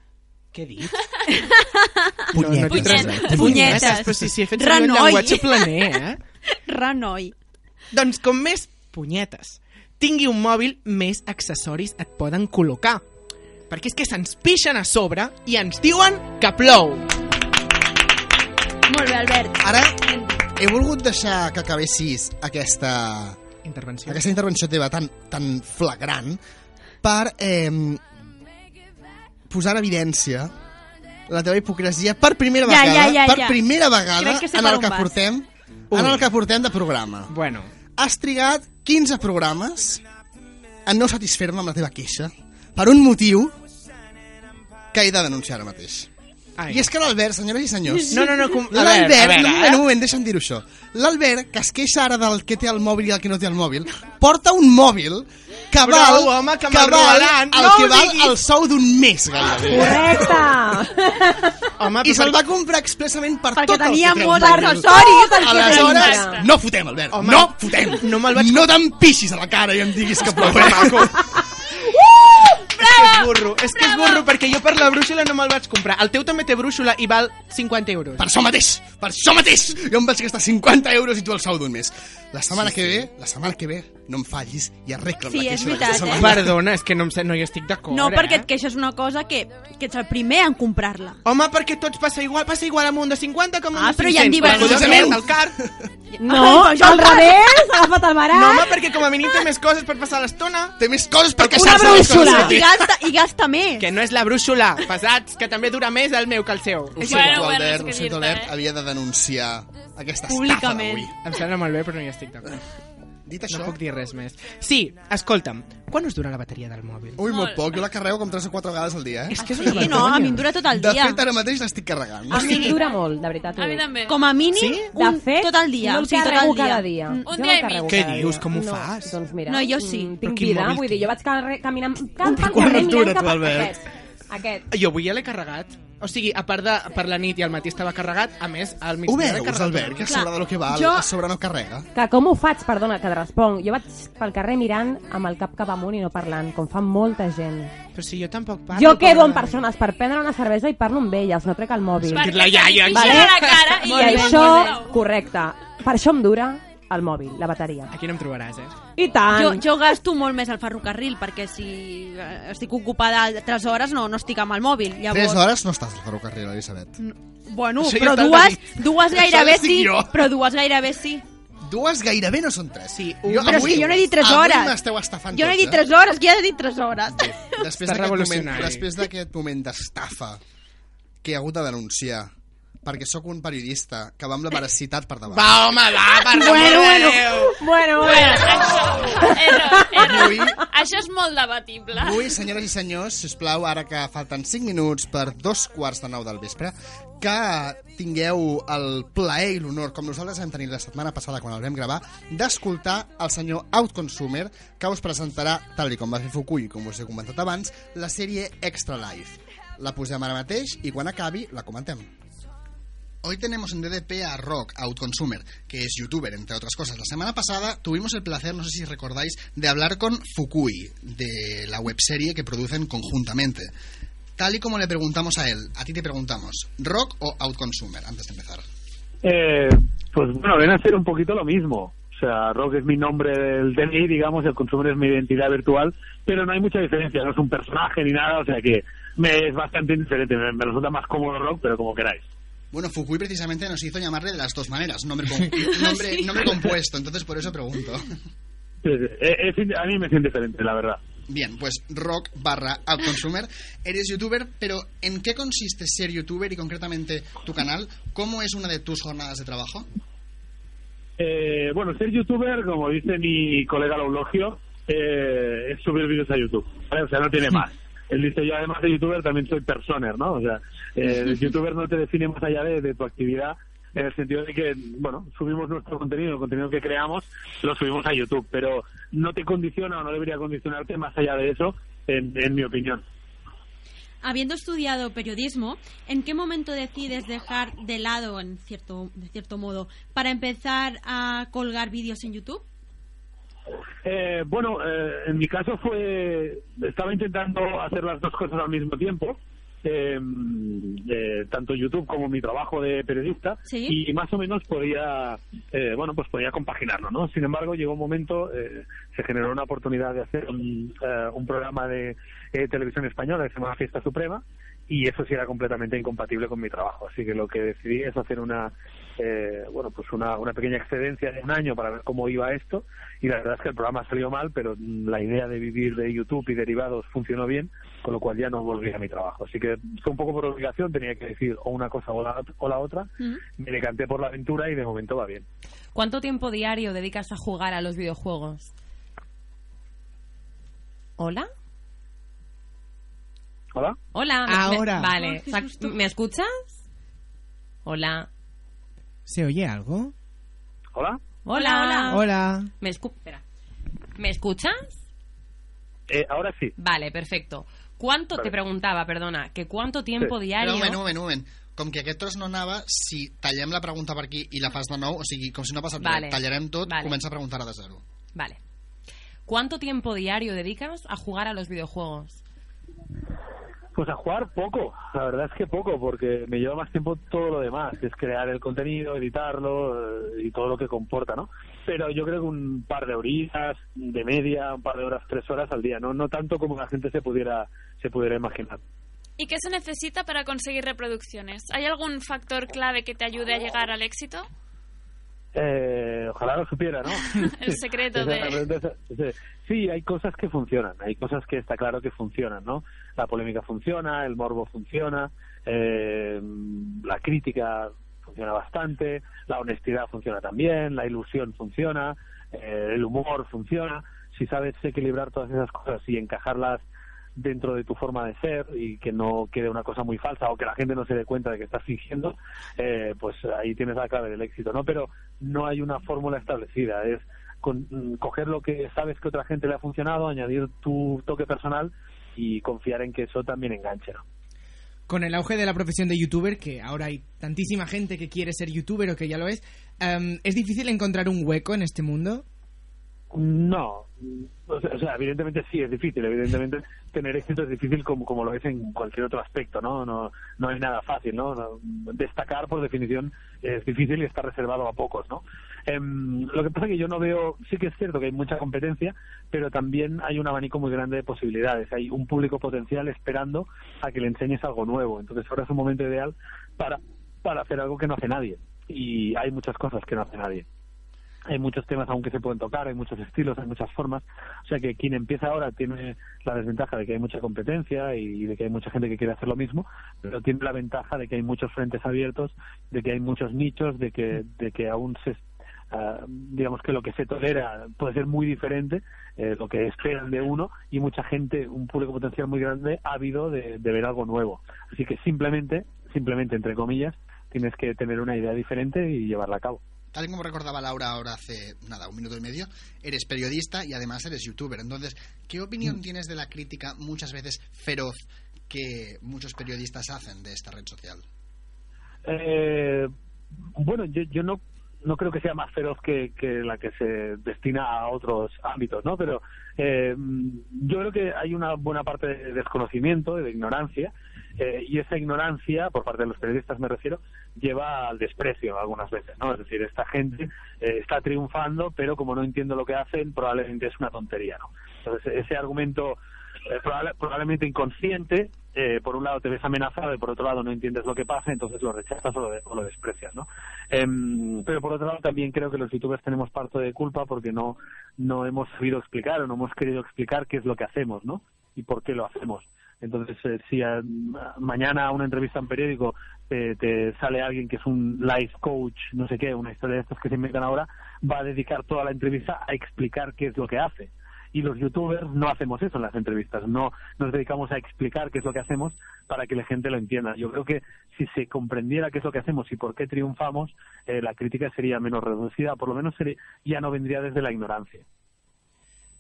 Què he dit? Punyetes. [laughs] No, no he dit res. Punyetes. Punyetes. Però si, si he fet un llenguatge planer, eh? [laughs] Renoi. Doncs com més punyetes tingui un mòbil, més accessoris et poden col·locar. Perquè és que se'ns pixen a sobre i ens diuen que plou. Molt bé, Albert. Ara he volgut deixar que acabessis aquesta, Intervenció. aquesta intervenció teva tan, tan flagrant per eh, posar en evidència la teva hipocresia per primera Ja, vegada, ja, ja, per ja. primera vegada Crec que en per el que vas. portem Ui. en el que portem de programa. Bueno, Has trigat 15 programes a no satisfer-me amb la teva queixa per un motiu que he de denunciar ara mateix. ai. I és que l'Albert, senyores i senyors... No, no, no, com... a veure, a L'Albert, veure, un moment, un moment, deixa'm dir-ho això. L'Albert, que es queixa ara del que té el mòbil i el que no té el mòbil, porta un mòbil que val, home, que que val el No que val diguis. el sou d'un mes, gairebé. Correcte! Home, I se'l va comprar expressament per Perquè tot el tenia que treu molts accessoris. el que Aleshores, tenia. no fotem, Albert, Home, no fotem. no me'l vaig No t'empixis a la cara i em diguis que plou. maco. [laughs] És que és burro, és que és burro, perquè jo per la brúixola no me'l vaig comprar. El teu també té brúixola i val 50 euros. Per això mateix, per això mateix, jo em vaig gastar 50 euros i tu el sou d'un mes. La setmana que ve, la setmana que ve, no em fallis i arregla'm Sí, la és queixa d'aquesta eh? setmana. Perdona, és que no, em, sé- no hi estic d'acord, No, perquè eh? et queixes una cosa que, que ets el primer en comprar-la. Home, perquè tots passa igual, passa igual amb un de 50 com amb Ah, un de però hi ha 500. diversos. Collons, Curiosament. el car. [laughs] No, Ai, al revés, ha agafat el barat. No, home, perquè com a mínim té més coses per passar l'estona. Té més coses per Una queixar-se de les coses brúixola. Gasta, i gasta més. Que no és la brúixola, pesats, que també dura més el meu que el seu. Ho Bueno, sento, bueno, Albert, ho sento, dir-te, Albert, eh? havia de denunciar aquesta estafa Públicament. d'avui. Em sembla molt bé, però no hi estic d'acord. Dit això... No puc dir res més. Sí, escolta'm, quan us dura la bateria del mòbil? Ui, molt poc. Jo la carrego com 3 o 4 vegades al dia, eh? És que és Sí, una no, a mi em dura tot el De dia. fet, ara mateix l'estic carregant. A mi em dura molt, de veritat. A mi dic. també. Com a mínim, Sí? un, de fet, tot el dia. no o el sigui, tot carrego el dia. cada dia. Jo Un no dia i mig. Què dius? Com ho no, fas? Doncs mira, No, jo sí. Però tinc vida, vull dir, jo vaig caminant cap pel Quan carrer et dura, mirant cap tu, a Albert? aquest. Aquest. Jo avui ja l'he carregat. O sigui, a part de per la nit i al matí estava carregat, a més, al Ho migdia l'he veus. Albert, que a sobre de lo que val, jo- a sobre no carrega? Que com ho faig, perdona, que et responc. Jo vaig pel carrer mirant amb el cap cap amunt i no parlant, com fa molta gent. Però si jo tampoc parlo... Jo quedo amb persones per prendre una cervesa i parlo amb elles, no trec el mòbil. Perquè la iaia, vale? la cara i I això, correcte. Per això em dura el mòbil, la bateria. Aquí no em trobaràs, eh? I tant! Jo, jo gasto molt més al ferrocarril perquè si eh, estic ocupada 3 hores no, no estic amb el mòbil. Llavors, 3 hores no estàs al ferrocarril, Elisabet. Bueno, Això però dues, dues gairebé sí, jo. però dues gairebé sí. Dues gairebé no són 3. Sí, jo, Però és que jo no he dit 3 hores. Avui m'esteu estafant Jo no he dit 3 hores, qui ha dit 3 hores? eh? Després d'aquest moment, després d'aquest moment d'estafa que he hagut de denunciar perquè sóc un periodista que va amb la veracitat per davant. Va, home, va, per Bueno, bueno, bueno, Bueno, bueno. això, error, error. Això és molt debatible. avui, senyores i senyors, si us plau, ara que falten 5 minuts per dos quarts de nou del vespre, que tingueu el plaer i l'honor, com nosaltres vam tenir la setmana passada quan el vam gravar, d'escoltar el senyor Outconsumer, que us presentarà, tal i com va fer Fukui, com us he comentat abans, la sèrie Extra Life. La posem ara mateix i quan acabi la comentem. Hoy tenemos en DDP a Rock Outconsumer, que es youtuber, entre otras cosas. La semana pasada tuvimos el placer, no sé si recordáis, de hablar con Fukui, de la webserie que producen conjuntamente. Tal y como le preguntamos a él, a ti te preguntamos, ¿Rock o Outconsumer? Antes de empezar. Eh, pues bueno, viene a ser un poquito lo mismo. O sea, Rock es mi nombre del DNI, digamos, el Consumer es mi identidad virtual, pero no hay mucha diferencia, no es un personaje ni nada, o sea que me es bastante indiferente. Me, me resulta más cómodo Rock, pero como queráis. Bueno, Fukui precisamente nos hizo llamarle de las dos maneras, nombre, [laughs] nombre, nombre compuesto, entonces por eso pregunto. Sí, sí, es- es- a mí me es indiferente, la verdad. Bien, pues rock barra outconsumer. Eres youtuber, pero ¿en qué consiste ser youtuber y concretamente tu canal? ¿Cómo es una de tus jornadas de trabajo? Eh, bueno, ser youtuber, como dice mi colega Laulogio, eh, es subir vídeos a YouTube. ¿vale? O sea, no tiene [laughs] más. Él dice, yo además de youtuber también soy personer, ¿no? O sea, eh, el youtuber no te define más allá de, de tu actividad en el sentido de que, bueno, subimos nuestro contenido, el contenido que creamos, lo subimos a YouTube, pero no te condiciona o no debería condicionarte más allá de eso, en, en mi opinión. Habiendo estudiado periodismo, ¿en qué momento decides dejar de lado, en cierto, de cierto modo, para empezar a colgar vídeos en YouTube? Eh, bueno, eh, en mi caso fue, estaba intentando hacer las dos cosas al mismo tiempo, eh, eh, tanto YouTube como mi trabajo de periodista, Sí. y más o menos podía, eh, bueno, pues podía compaginarlo, ¿no? Sin embargo, llegó un momento, eh, se generó una oportunidad de hacer un, eh, un programa de eh, televisión española que se llama Fiesta Suprema, y eso sí era completamente incompatible con mi trabajo. Así que lo que decidí es hacer una, eh, bueno, pues una, una pequeña excedencia de un año para ver cómo iba esto. Y la verdad es que el programa salió mal, pero la idea de vivir de YouTube y derivados funcionó bien, con lo cual ya no volví a mi trabajo. Así que fue un poco por obligación, tenía que decir o una cosa o la, o la otra. Me decanté por la aventura y de momento va bien. ¿Cuánto tiempo diario dedicas a jugar a los videojuegos? ¿Hola? ¿Hola? Hola. Ahora. me- vale. Oh. ¿Me escuchas? Hola. ¿Se oye algo? ¿Hola? Hola. Hola, Hola. ¿Me, escu- espera. ¿Me escuchas? Eh, ahora sí. Vale, perfecto. ¿Cuánto, te Vale. preguntaba, perdona, que cuánto tiempo Sí. diario... Un moment, un moment, un moment. Com que aquest tros no anava, si tallem la pregunta per aquí i la fas de nou, o sigui, com si no ha passat Vale. res, tallarem tot, Vale. comença a preguntar de zero. Vale. ¿Cuánto tiempo diario dedicas a jugar a los videojuegos? Pues a jugar poco, la verdad es que poco, porque me lleva más tiempo todo lo demás, que es crear el contenido, editarlo eh, y todo lo que comporta, ¿no? Pero yo creo que un par de horitas, de media, un par de horas, tres horas al día, no, no tanto como la gente se pudiera, se pudiera imaginar. ¿Y qué se necesita para conseguir reproducciones? ¿Hay algún factor clave que te ayude a llegar al éxito? Eh, ojalá lo supiera, ¿no? [laughs] El secreto de... Sí, hay cosas que funcionan, hay cosas que está claro que funcionan, ¿no? La polémica funciona, el morbo funciona, eh, la crítica funciona bastante, la honestidad funciona también, la ilusión funciona, eh, el humor funciona, si sabes equilibrar todas esas cosas y encajarlas dentro de tu forma de ser y que no quede una cosa muy falsa o que la gente no se dé cuenta de que estás fingiendo, eh, pues ahí tienes la clave del éxito, ¿no? Pero no hay una fórmula establecida, es con, mm, coger lo que sabes que otra gente le ha funcionado, añadir tu toque personal y confiar en que eso también enganche. Con el auge de la profesión de youtuber, que ahora hay tantísima gente que quiere ser youtuber o que ya lo es, em, ¿es difícil encontrar un hueco en este mundo? No, o sea, evidentemente sí es difícil, evidentemente tener éxito es difícil como, como lo es en cualquier otro aspecto, ¿no? No, no hay nada fácil, ¿no? Destacar, por definición, es difícil y está reservado a pocos, ¿no? Em, lo que pasa es que yo no veo, sí que es cierto que hay mucha competencia, pero también hay un abanico muy grande de posibilidades. Hay un público potencial esperando a que le enseñes algo nuevo. Entonces ahora es un momento ideal para, para hacer algo que no hace nadie. Y hay muchas cosas que no hace nadie hay muchos temas aún que se pueden tocar, hay muchos estilos, hay muchas formas. O sea que quien empieza ahora tiene la desventaja de que hay mucha competencia y de que hay mucha gente que quiere hacer lo mismo, pero tiene la ventaja de que hay muchos frentes abiertos, de que hay muchos nichos, de que, de que aún se ah, digamos que lo que se tolera puede ser muy diferente, eh, lo que esperan de uno, y mucha gente, un público potencial muy grande, ávido de, de ver algo nuevo. Así que simplemente, simplemente entre comillas, tienes que tener una idea diferente y llevarla a cabo. Tal y como recordaba Laura ahora hace nada, un minuto y medio, eres periodista y además eres youtuber. Entonces, ¿qué opinión tienes de la crítica muchas veces feroz que muchos periodistas hacen de esta red social? Eh, bueno, yo, yo no no creo que sea más feroz que, que la que se destina a otros ámbitos, ¿no? Pero eh, yo creo que hay una buena parte de desconocimiento, de ignorancia, eh, y esa ignorancia, por parte de los periodistas me refiero, lleva al desprecio algunas veces, ¿no? Es decir, esta gente eh, está triunfando, pero como no entiendo lo que hacen, probablemente es una tontería, ¿no? Entonces, ese argumento eh, probable- probablemente inconsciente, eh, por un lado te ves amenazado y por otro lado no entiendes lo que pasa, entonces lo rechazas o lo, desprecias, ¿no? Em, pero por otro lado también creo que los youtubers tenemos parte de culpa porque no, no hemos sabido explicar o no hemos querido explicar qué es lo que hacemos, ¿no? Y por qué lo hacemos. Entonces, eh, si a- mañana una entrevista en periódico te, te sale alguien que es un life coach, no sé qué, una historia de estas que se inventan ahora, va a dedicar toda la entrevista a explicar qué es lo que hace y los youtubers no hacemos eso en las entrevistas, no nos dedicamos a explicar qué es lo que hacemos para que la gente lo entienda. Yo creo que si se comprendiera qué es lo que hacemos y por qué triunfamos, eh, la crítica sería menos reducida, por lo menos ya no vendría desde la ignorancia.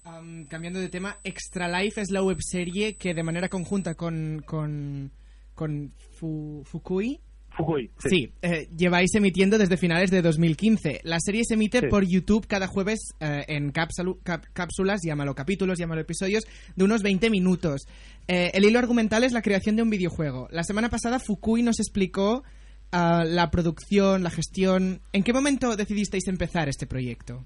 Am, cambiando de tema, Extra Life es la webserie que de manera conjunta con, con, con Fu- Fukui, Fukui, sí, eh, lleváis emitiendo desde finales de 2015. La serie se emite Sí. por YouTube cada jueves eh, en cap- cápsulas, llámalo capítulos, llámalo episodios, de unos 20 minutos. Eh, el hilo argumental es la creación de un videojuego. La semana pasada Fukui nos explicó ah, la producción, la gestión. ¿En qué momento decidisteis empezar este proyecto?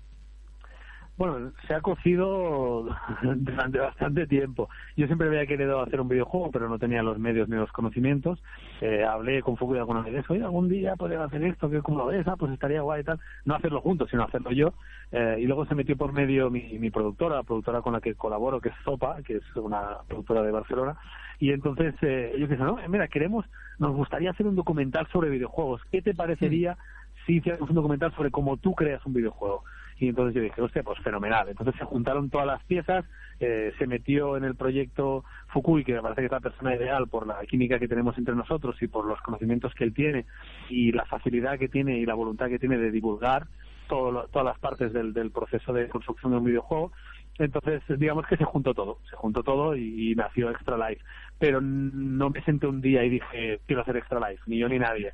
Bueno, se ha cocido [laughs] durante bastante tiempo. Yo siempre había querido hacer un videojuego, pero no tenía los medios ni los conocimientos. Eh, hablé con Fukui alguna vez, oye, algún día podría hacer esto, que como lo ves, ah, pues estaría guay y tal. No hacerlo juntos, sino hacerlo yo. Eh, y luego se metió por medio mi, mi productora, la productora con la que colaboro, que es Zopa, que es una productora de Barcelona. Y entonces eh, ellos dicen, no, eh, mira, queremos, nos gustaría hacer un documental sobre videojuegos. ¿Qué te parecería si hiciéramos un documental sobre cómo tú creas un videojuego? Y entonces yo dije, hostia, pues fenomenal. Entonces se juntaron todas las piezas, eh, se metió en el proyecto Fukui, que me parece que es la persona ideal por la química que tenemos entre nosotros y por los conocimientos que él tiene y la facilidad que tiene y la voluntad que tiene de divulgar todo todas las partes del, del proceso de construcción de un videojuego. Entonces, digamos que se juntó todo, se juntó todo y, y nació Extra Life. Pero no me senté un día y dije, quiero hacer Extra Life, ni yo ni nadie.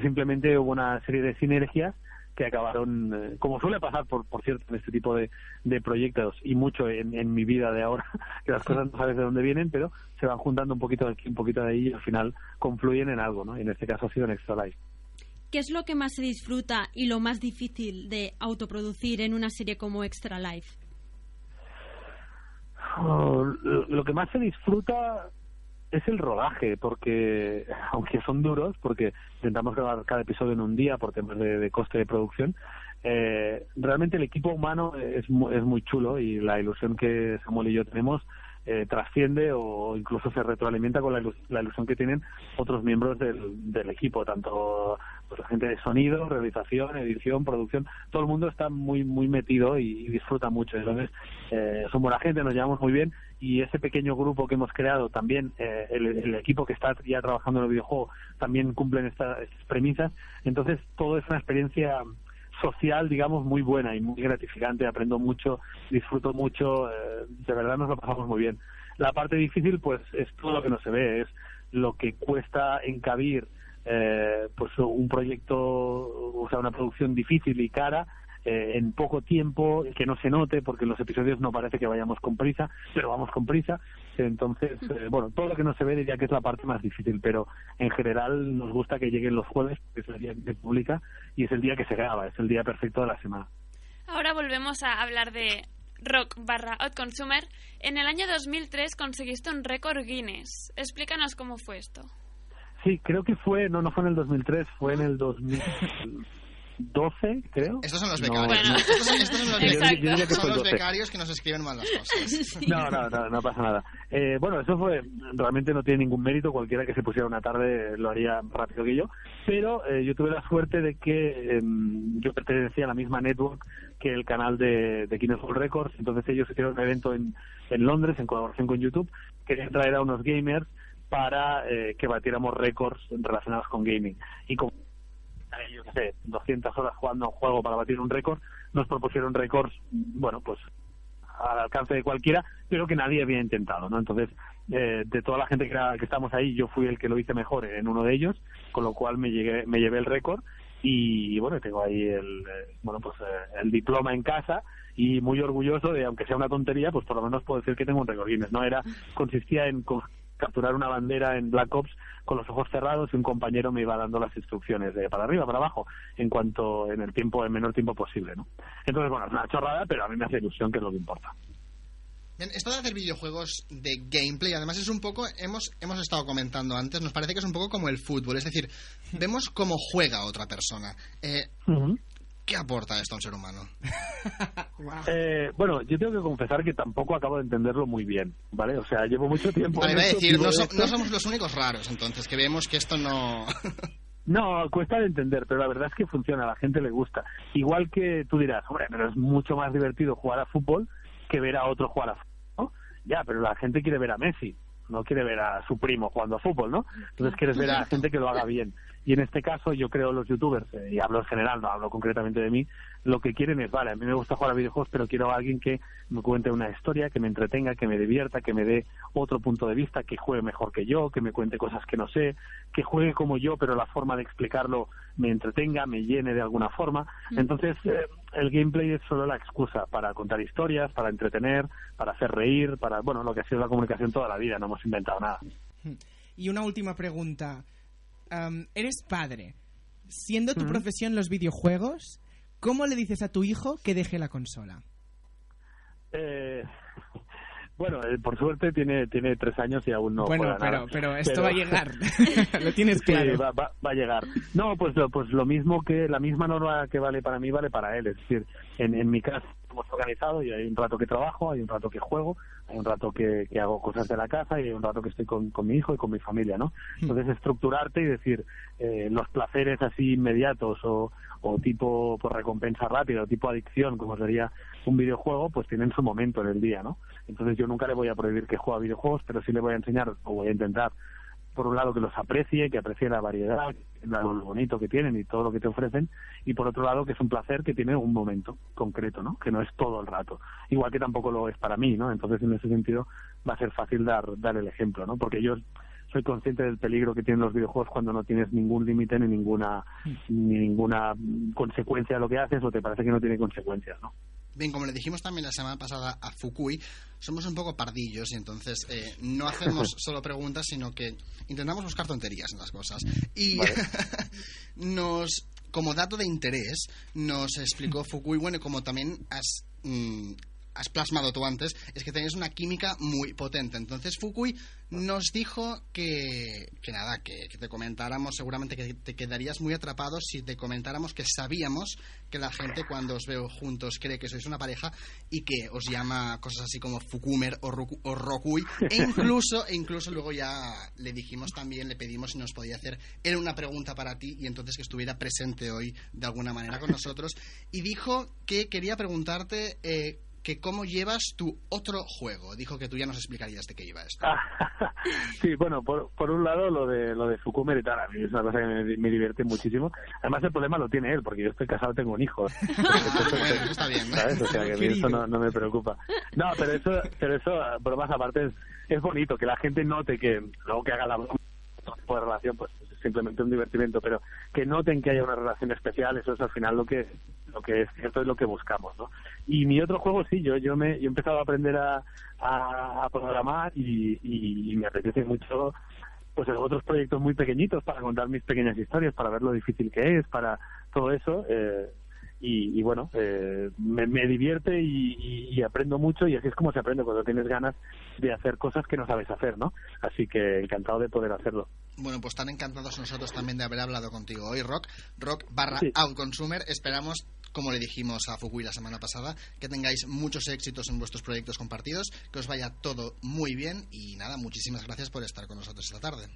Simplemente hubo una serie de sinergias que acabaron, eh, como suele pasar, por, por cierto, en este tipo de, de proyectos y mucho en, en mi vida de ahora, [laughs] que las cosas no sabes de dónde vienen, pero se van juntando un poquito de aquí, un poquito de ahí y al final confluyen en algo, ¿no? Y en este caso ha sido en Extra Life. ¿Qué es lo que más se disfruta y lo más difícil de autoproducir en una serie como Extra Life? Oh, lo lo que más se disfruta es el rodaje, porque aunque son duros, porque intentamos grabar cada episodio en un día por temas de, coste de producción, eh, realmente el equipo humano es, es muy chulo y la ilusión que Samuel y yo tenemos eh, trasciende o incluso se retroalimenta con la, ilus- la ilusión que tienen otros miembros del, del equipo, tanto pues, la gente de sonido, realización, edición, producción, todo el mundo está muy muy metido y, disfruta mucho. Entonces, eh, son buena gente, nos llevamos muy bien y ese pequeño grupo que hemos creado también, eh, el, equipo que está ya trabajando en el videojuego, también cumplen esta- estas premisas. Entonces, todo es una experiencia social, digamos, muy buena y muy gratificante. Aprendo mucho, disfruto mucho, eh, de verdad nos lo pasamos muy bien. La parte difícil, pues, es todo lo que no se ve, es lo que cuesta encabir, eh, pues, un proyecto, o sea, una producción difícil y cara eh, en poco tiempo, que no se note, porque en los episodios no parece que vayamos con prisa, pero vamos con prisa. Entonces, eh, bueno, todo lo que no se ve diría que es la parte más difícil, pero en general nos gusta que lleguen los jueves, que es el día que se publica, y es el día que se graba, es el día perfecto de la semana. Ahora volvemos a hablar de rock barra Hot Consumer. En el año 2003 conseguiste un récord Guinness. Explícanos cómo fue esto. Sí, creo que fue, no, no fue en el 2003, fue en el [laughs] 2012, creo. Estos son los No, becarios. no. Estos, son, estos son los, [laughs] becarios, yo que son fue el los 12. becarios que nos escriben mal las cosas. [laughs] No, no, no, no pasa nada. Eh, bueno, eso fue, realmente no tiene ningún mérito, cualquiera que se pusiera una tarde lo haría rápido que yo, pero eh, yo tuve la suerte de que em, yo pertenecía a la misma network que el canal de, de Guinness World Records, entonces ellos hicieron un evento en, en Londres en colaboración con YouTube, querían traer a unos gamers para eh, que batiéramos récords relacionados con gaming. Y como eh, yo qué sé, 200 horas jugando un juego para batir un récord, nos propusieron récords, bueno, pues al alcance de cualquiera, pero que nadie había intentado, ¿no? Entonces, eh, de toda la gente que, era- que estamos ahí, yo fui el que lo hice mejor en uno de ellos, con lo cual me, llegué, me llevé el récord y, bueno, tengo ahí el, eh, bueno, pues eh, el diploma en casa y muy orgulloso de, aunque sea una tontería, pues por lo menos puedo decir que tengo un récord Guinness, ¿no? Era, consistía en capturar una bandera en Black Ops con los ojos cerrados y un compañero me iba dando las instrucciones de para arriba, para abajo, en cuanto en el tiempo, el menor tiempo posible, ¿no? Entonces, bueno, es una chorrada, pero a mí me hace ilusión, que es lo que importa. Bien, esto de hacer videojuegos de gameplay, además es un poco, hemos, hemos estado comentando antes, nos parece que es un poco como el fútbol, es decir, vemos cómo juega otra persona. Eh, ¿Qué aporta esto a un ser humano? [laughs] Eh, bueno, yo tengo que confesar que tampoco acabo de entenderlo muy bien, ¿vale? O sea, llevo mucho tiempo... Vale, en iba a esto, decir, vivo no, so- esto. no somos los únicos raros, entonces, que vemos que esto no... [laughs] No, cuesta de entender, pero la verdad es que funciona, a la gente le gusta. Igual que tú dirás, hombre, pero es mucho más divertido jugar a fútbol que ver a otro jugar a fútbol, ¿no? Ya, pero la gente quiere ver a Messi, no quiere ver a su primo jugando a fútbol, ¿no? Entonces quieres ver a gente que lo haga bien. Y en este caso, yo creo los youtubers, eh, y hablo en general, no hablo concretamente de mí, lo que quieren es, vale, a mí me gusta jugar a videojuegos, pero quiero a alguien que me cuente una historia, que me entretenga, que me divierta, que me dé otro punto de vista, que juegue mejor que yo, que me cuente cosas que no sé, que juegue como yo, pero la forma de explicarlo me entretenga, me llene de alguna forma. Entonces, eh, el gameplay es solo la excusa para contar historias, para entretener, para hacer reír, para, bueno, lo que ha sido la comunicación toda la vida, no hemos inventado nada. Y una última pregunta. Am, eres padre. Siendo tu Ujú. profesión los videojuegos, ¿cómo le dices a tu hijo que deje la consola? Eh, bueno, eh, por suerte tiene tiene tres años y aún no bueno, juega pero, nada. pero esto Pero- va a llegar. [laughs] [laughs] Lo tienes Sí, claro. va, va- va a llegar. No, pues, lo- pues lo mismo que la misma norma que vale para mí vale para él. Es decir, en, en mi casa hemos organizado y hay un rato que trabajo, hay un rato que juego, hay un rato que, que hago cosas de la casa y hay un rato que estoy con, con mi hijo y con mi familia, ¿no? Entonces estructurarte y decir eh, los placeres así inmediatos o, o tipo por recompensa rápida o tipo adicción, como sería un videojuego, pues tienen su momento en el día, ¿no? Entonces yo nunca le voy a prohibir que juegue a videojuegos, pero sí le voy a enseñar o voy a intentar por un lado que los aprecie, que aprecie la variedad, lo bonito que tienen y todo lo que te ofrecen, y por otro lado que es un placer que tiene un momento concreto, ¿no? Que no es todo el rato. Igual que tampoco lo es para mí, ¿no? Entonces en ese sentido va a ser fácil dar, dar el ejemplo, ¿no? Porque yo soy consciente del peligro que tienen los videojuegos cuando no tienes ningún límite ni ninguna ni ninguna consecuencia de lo que haces o te parece que no tiene consecuencias, ¿no? Bien, como le dijimos también la semana pasada a Fukui, somos un poco pardillos y entonces eh, no [laughs] hacemos solo preguntas, sino que intentamos buscar tonterías en las cosas. Y [laughs] nos, como dato de interés, nos explicó [laughs] Fukui, bueno, como también has, mm, has plasmado tú antes, es que tenéis una química muy potente. Entonces Fukui nos dijo que, que nada, que, te comentáramos, seguramente que te quedarías muy atrapado si te comentáramos que sabíamos que la gente cuando os veo juntos cree que sois una pareja y que os llama cosas así como Fukumer o, Roku- o Rokui e incluso, e incluso luego ya le dijimos también, le pedimos si nos podía hacer él una pregunta para ti y entonces que estuviera presente hoy de alguna manera con nosotros y dijo que quería preguntarte eh, que cómo llevas tu otro juego. Dijo que tú ya nos explicarías de qué iba esto. [laughs] Sí, bueno, por, por un lado lo de lo de Fukumer y tal, a mí es una cosa que me, me divierte muchísimo. Además el problema lo tiene él, porque yo estoy casado, tengo un hijo. [laughs] Bueno, eso está bien, ¿no? ¿sabes? O sea, que a mí eso no, no me preocupa. No, pero eso, pero eso, bromas aparte, es, es bonito que la gente note que, luego que haga la broma, de relación, pues es simplemente un divertimento, pero que noten que haya una relación especial, eso es al final lo que lo que es cierto es lo que buscamos, ¿no? Y mi otro juego, sí, yo yo me yo he empezado a aprender a, a, programar y, y, me apetece mucho pues otros proyectos muy pequeñitos para contar mis pequeñas historias, para ver lo difícil que es, para todo eso. eh, y, y bueno, eh, me, me divierte y, y- y aprendo mucho y así es como se aprende cuando tienes ganas de hacer cosas que no sabes hacer, ¿no? Así que encantado de poder hacerlo. Bueno, pues tan encantados nosotros también de haber hablado contigo hoy, Rock. Rock barra Sí. Outconsumer. Esperamos, como le dijimos a Fukui la semana pasada, que tengáis muchos éxitos en vuestros proyectos compartidos, que os vaya todo muy bien y nada, muchísimas gracias por estar con nosotros esta tarde.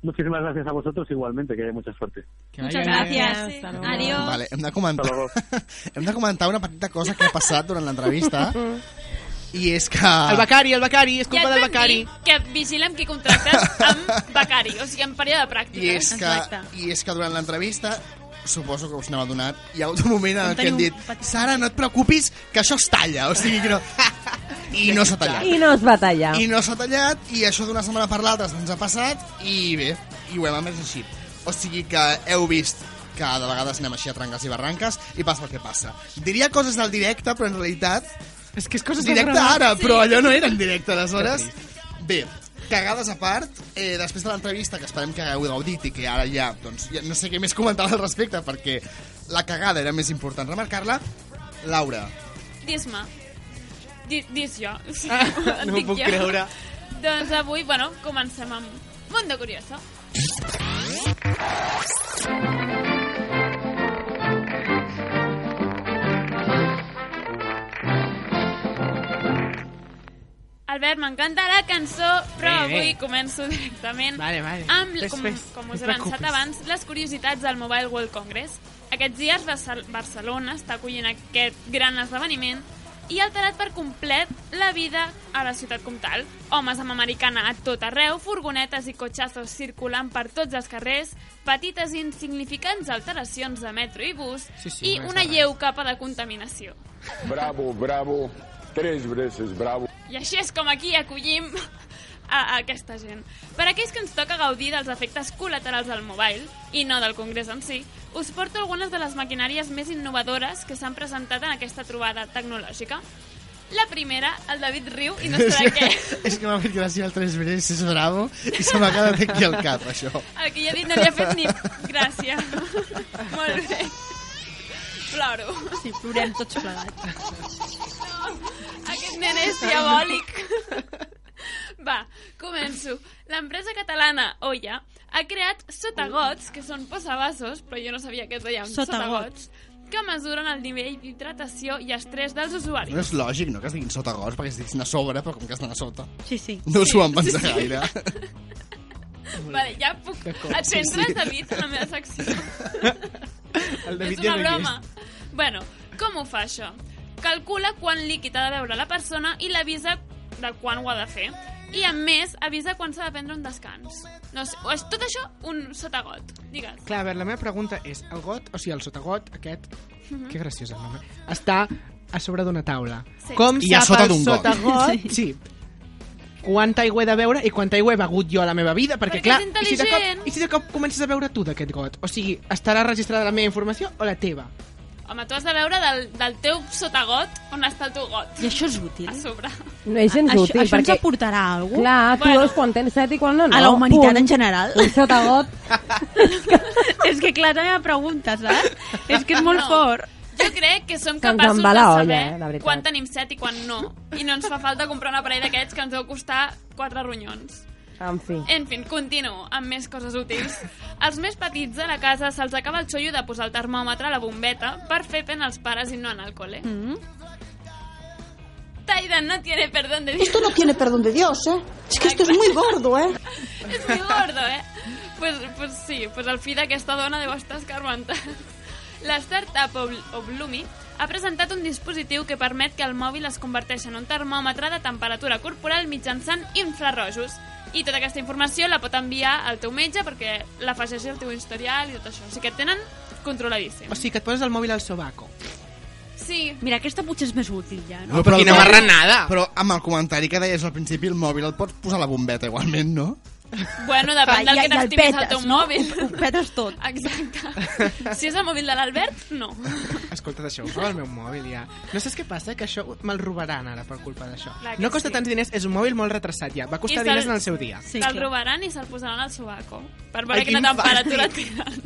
Muchísimas gracias a vosotros igualmente, que haya mucha suerte. Muchas gràcies. Adiós. Vale, hem de comentar, [laughs] hem de comentar una petita cosa que ha passat durant l'entrevista i és que... El becari, el becari, és Ja culpa et del becari. que vigilem qui contractes amb [laughs] becari, o sigui, en període de pràctica. I és, que, I és que durant l'entrevista suposo que us n'heu adonat, hi ha hagut un moment en què hem teniu dit Sara, no et preocupis, que això es talla, o sigui que no... [laughs] I no s'ha tallat. I no es va tallar. I no s'ha tallat, i això d'una setmana per l'altra ens ha passat, i bé, i ho hem més així. O sigui que heu vist que de vegades anem així a tranques i barranques i passa el que passa. Diria coses del directe, però en realitat... És que és coses del directe ara, Sí. però allò no era en directe, aleshores... Bé, cagades a part, eh, després de l'entrevista, que esperem que hagueu gaudit i que ara ja, doncs, ja no sé què més comentar al respecte, perquè la cagada era més important remarcar-la, Laura, Dis-me. Di, dis jo. [laughs] Ah, no m'ho dic puc jo. creure. Doncs avui, bueno, comencem amb Mundo Curioso. Albert, m'encanta la cançó, però Bé, bé. avui començo directament Vale, vale. amb, Fes, com, fes. com us he avançat abans, les curiositats del Mobile World Congress. Aquests dies Barcel- Barcelona està acollint aquest gran esdeveniment i ha alterat per complet la vida a la ciutat comtal. Homes amb americana a tot arreu, furgonetes i cotxazos circulant per tots els carrers, petites i insignificants alteracions de metro i bus Sí, sí, i una res. lleu capa de contaminació. Bravo, bravo. Tres veces bravo. I així és com aquí acollim a, a aquesta gent. Per a aquells que ens toca gaudir dels efectes col·laterals del mobile, i no del congrés en si, us porto algunes de les maquinàries més innovadores que s'han presentat en aquesta trobada tecnològica. La primera, el David riu i no sé de què. [laughs] és que m'ha fet gràcia el Tres Breus, és bravo, i se m'ha quedat aquí al cap, això. El que jo he dit no li ha fet ni gràcia. Molt bé. Ploro. Sí, plorem tots plegats. Aquest nen és diabòlic. Va, començo. L'empresa catalana Oya ha creat sotagots, que són posavasos, però jo no sabia que es deien Sotagots. sotagots, que mesuren el nivell d'hidratació i estrès dels usuaris. No és lògic, no?, que es diguin sota gots, perquè es diguin a sobre, però com que estan a sota. Sí, sí. No s'ho van Sí, pensar sí. gaire. [laughs] Vale, ja puc D'acord, atendre sí, sí. el David en la meva secció. El David és ja una no hi broma. Bueno, com ho fa això? Calcula quant líquid ha de beure la persona i l'avisa de quan ho ha de fer. I, a més, avisa quan s'ha de prendre un descans. No sé, és tot això un sotagot, digues. Clar, a veure, la meva pregunta és, el got, o sigui, el sotagot, aquest, Mhm. que graciós el nom, eh? està a sobre d'una taula. Sí. Com I a sap sota el d'un got. sotagot, Sí. sí. quanta aigua he de beure i quanta aigua he begut jo a la meva vida, perquè, Perquè clar, és i si, de cop, i si de cop comences a beure tu d'aquest got? O sigui, estarà registrada la meva informació o la teva? Home, tu has de veure del, del teu sotagot on està el teu got. I això és útil? A sobre. No és gens Això- útil, això ens perquè... aportarà alguna cosa? Clar, tu Bueno. veus quan tens set i quan no, no. A la humanitat Punt. en general. Un sotagot. [laughs] és que clar, és la meva pregunta, saps? És que és molt No. fort. Jo crec que som Que ens capaços de saber olla, eh, quan tenim set i quan no. I no ens fa falta comprar un aparell d'aquests que ens deu costar quatre ronyons. En fi. En fi, continuo amb més coses útils. Als més petits de la casa se'ls acaba el xollo de posar el termòmetre a la bombeta per fer pena als pares i no anar al col·le. Mm -hmm. Taidan no tiene perdón de Dios. Esto no tiene perdón de Dios, ¿eh? Es que esto es muy gordo, ¿eh? [laughs] És muy gordo, eh? Pues, pues sí, pues el fi d'aquesta dona deu estar escarmentat. La startup Ob- Oblumi ha presentat un dispositiu que permet que el mòbil es converteixi en un termòmetre de temperatura corporal mitjançant infrarrojos. I tota aquesta informació la pot enviar al teu metge perquè l'afegeixi al teu historial i tot això. O sigui que et tenen controladíssim. O sigui, que et poses el mòbil al sobaco. Sí. Mira, aquesta potser és més útil, ja, no? No, però quina marranada. Però amb el comentari que deies al principi, el mòbil el pots posar a la bombeta igualment, no? Bueno, depèn del que t'estimis al teu no? mòbil. Ho petes tot. Exacte. Si és el mòbil de l'Albert, no. Escolta, deixeu robar el meu mòbil ja. No saps què passa? Que això me'l robaran ara per culpa d'això. No costa sí. tants diners, és un mòbil molt retrasat ja. Va costar diners se'l- en el seu dia. Sí, Te'l robaran i se'l posaran al sobaco per veure Ai, quina quin temperatura tenen.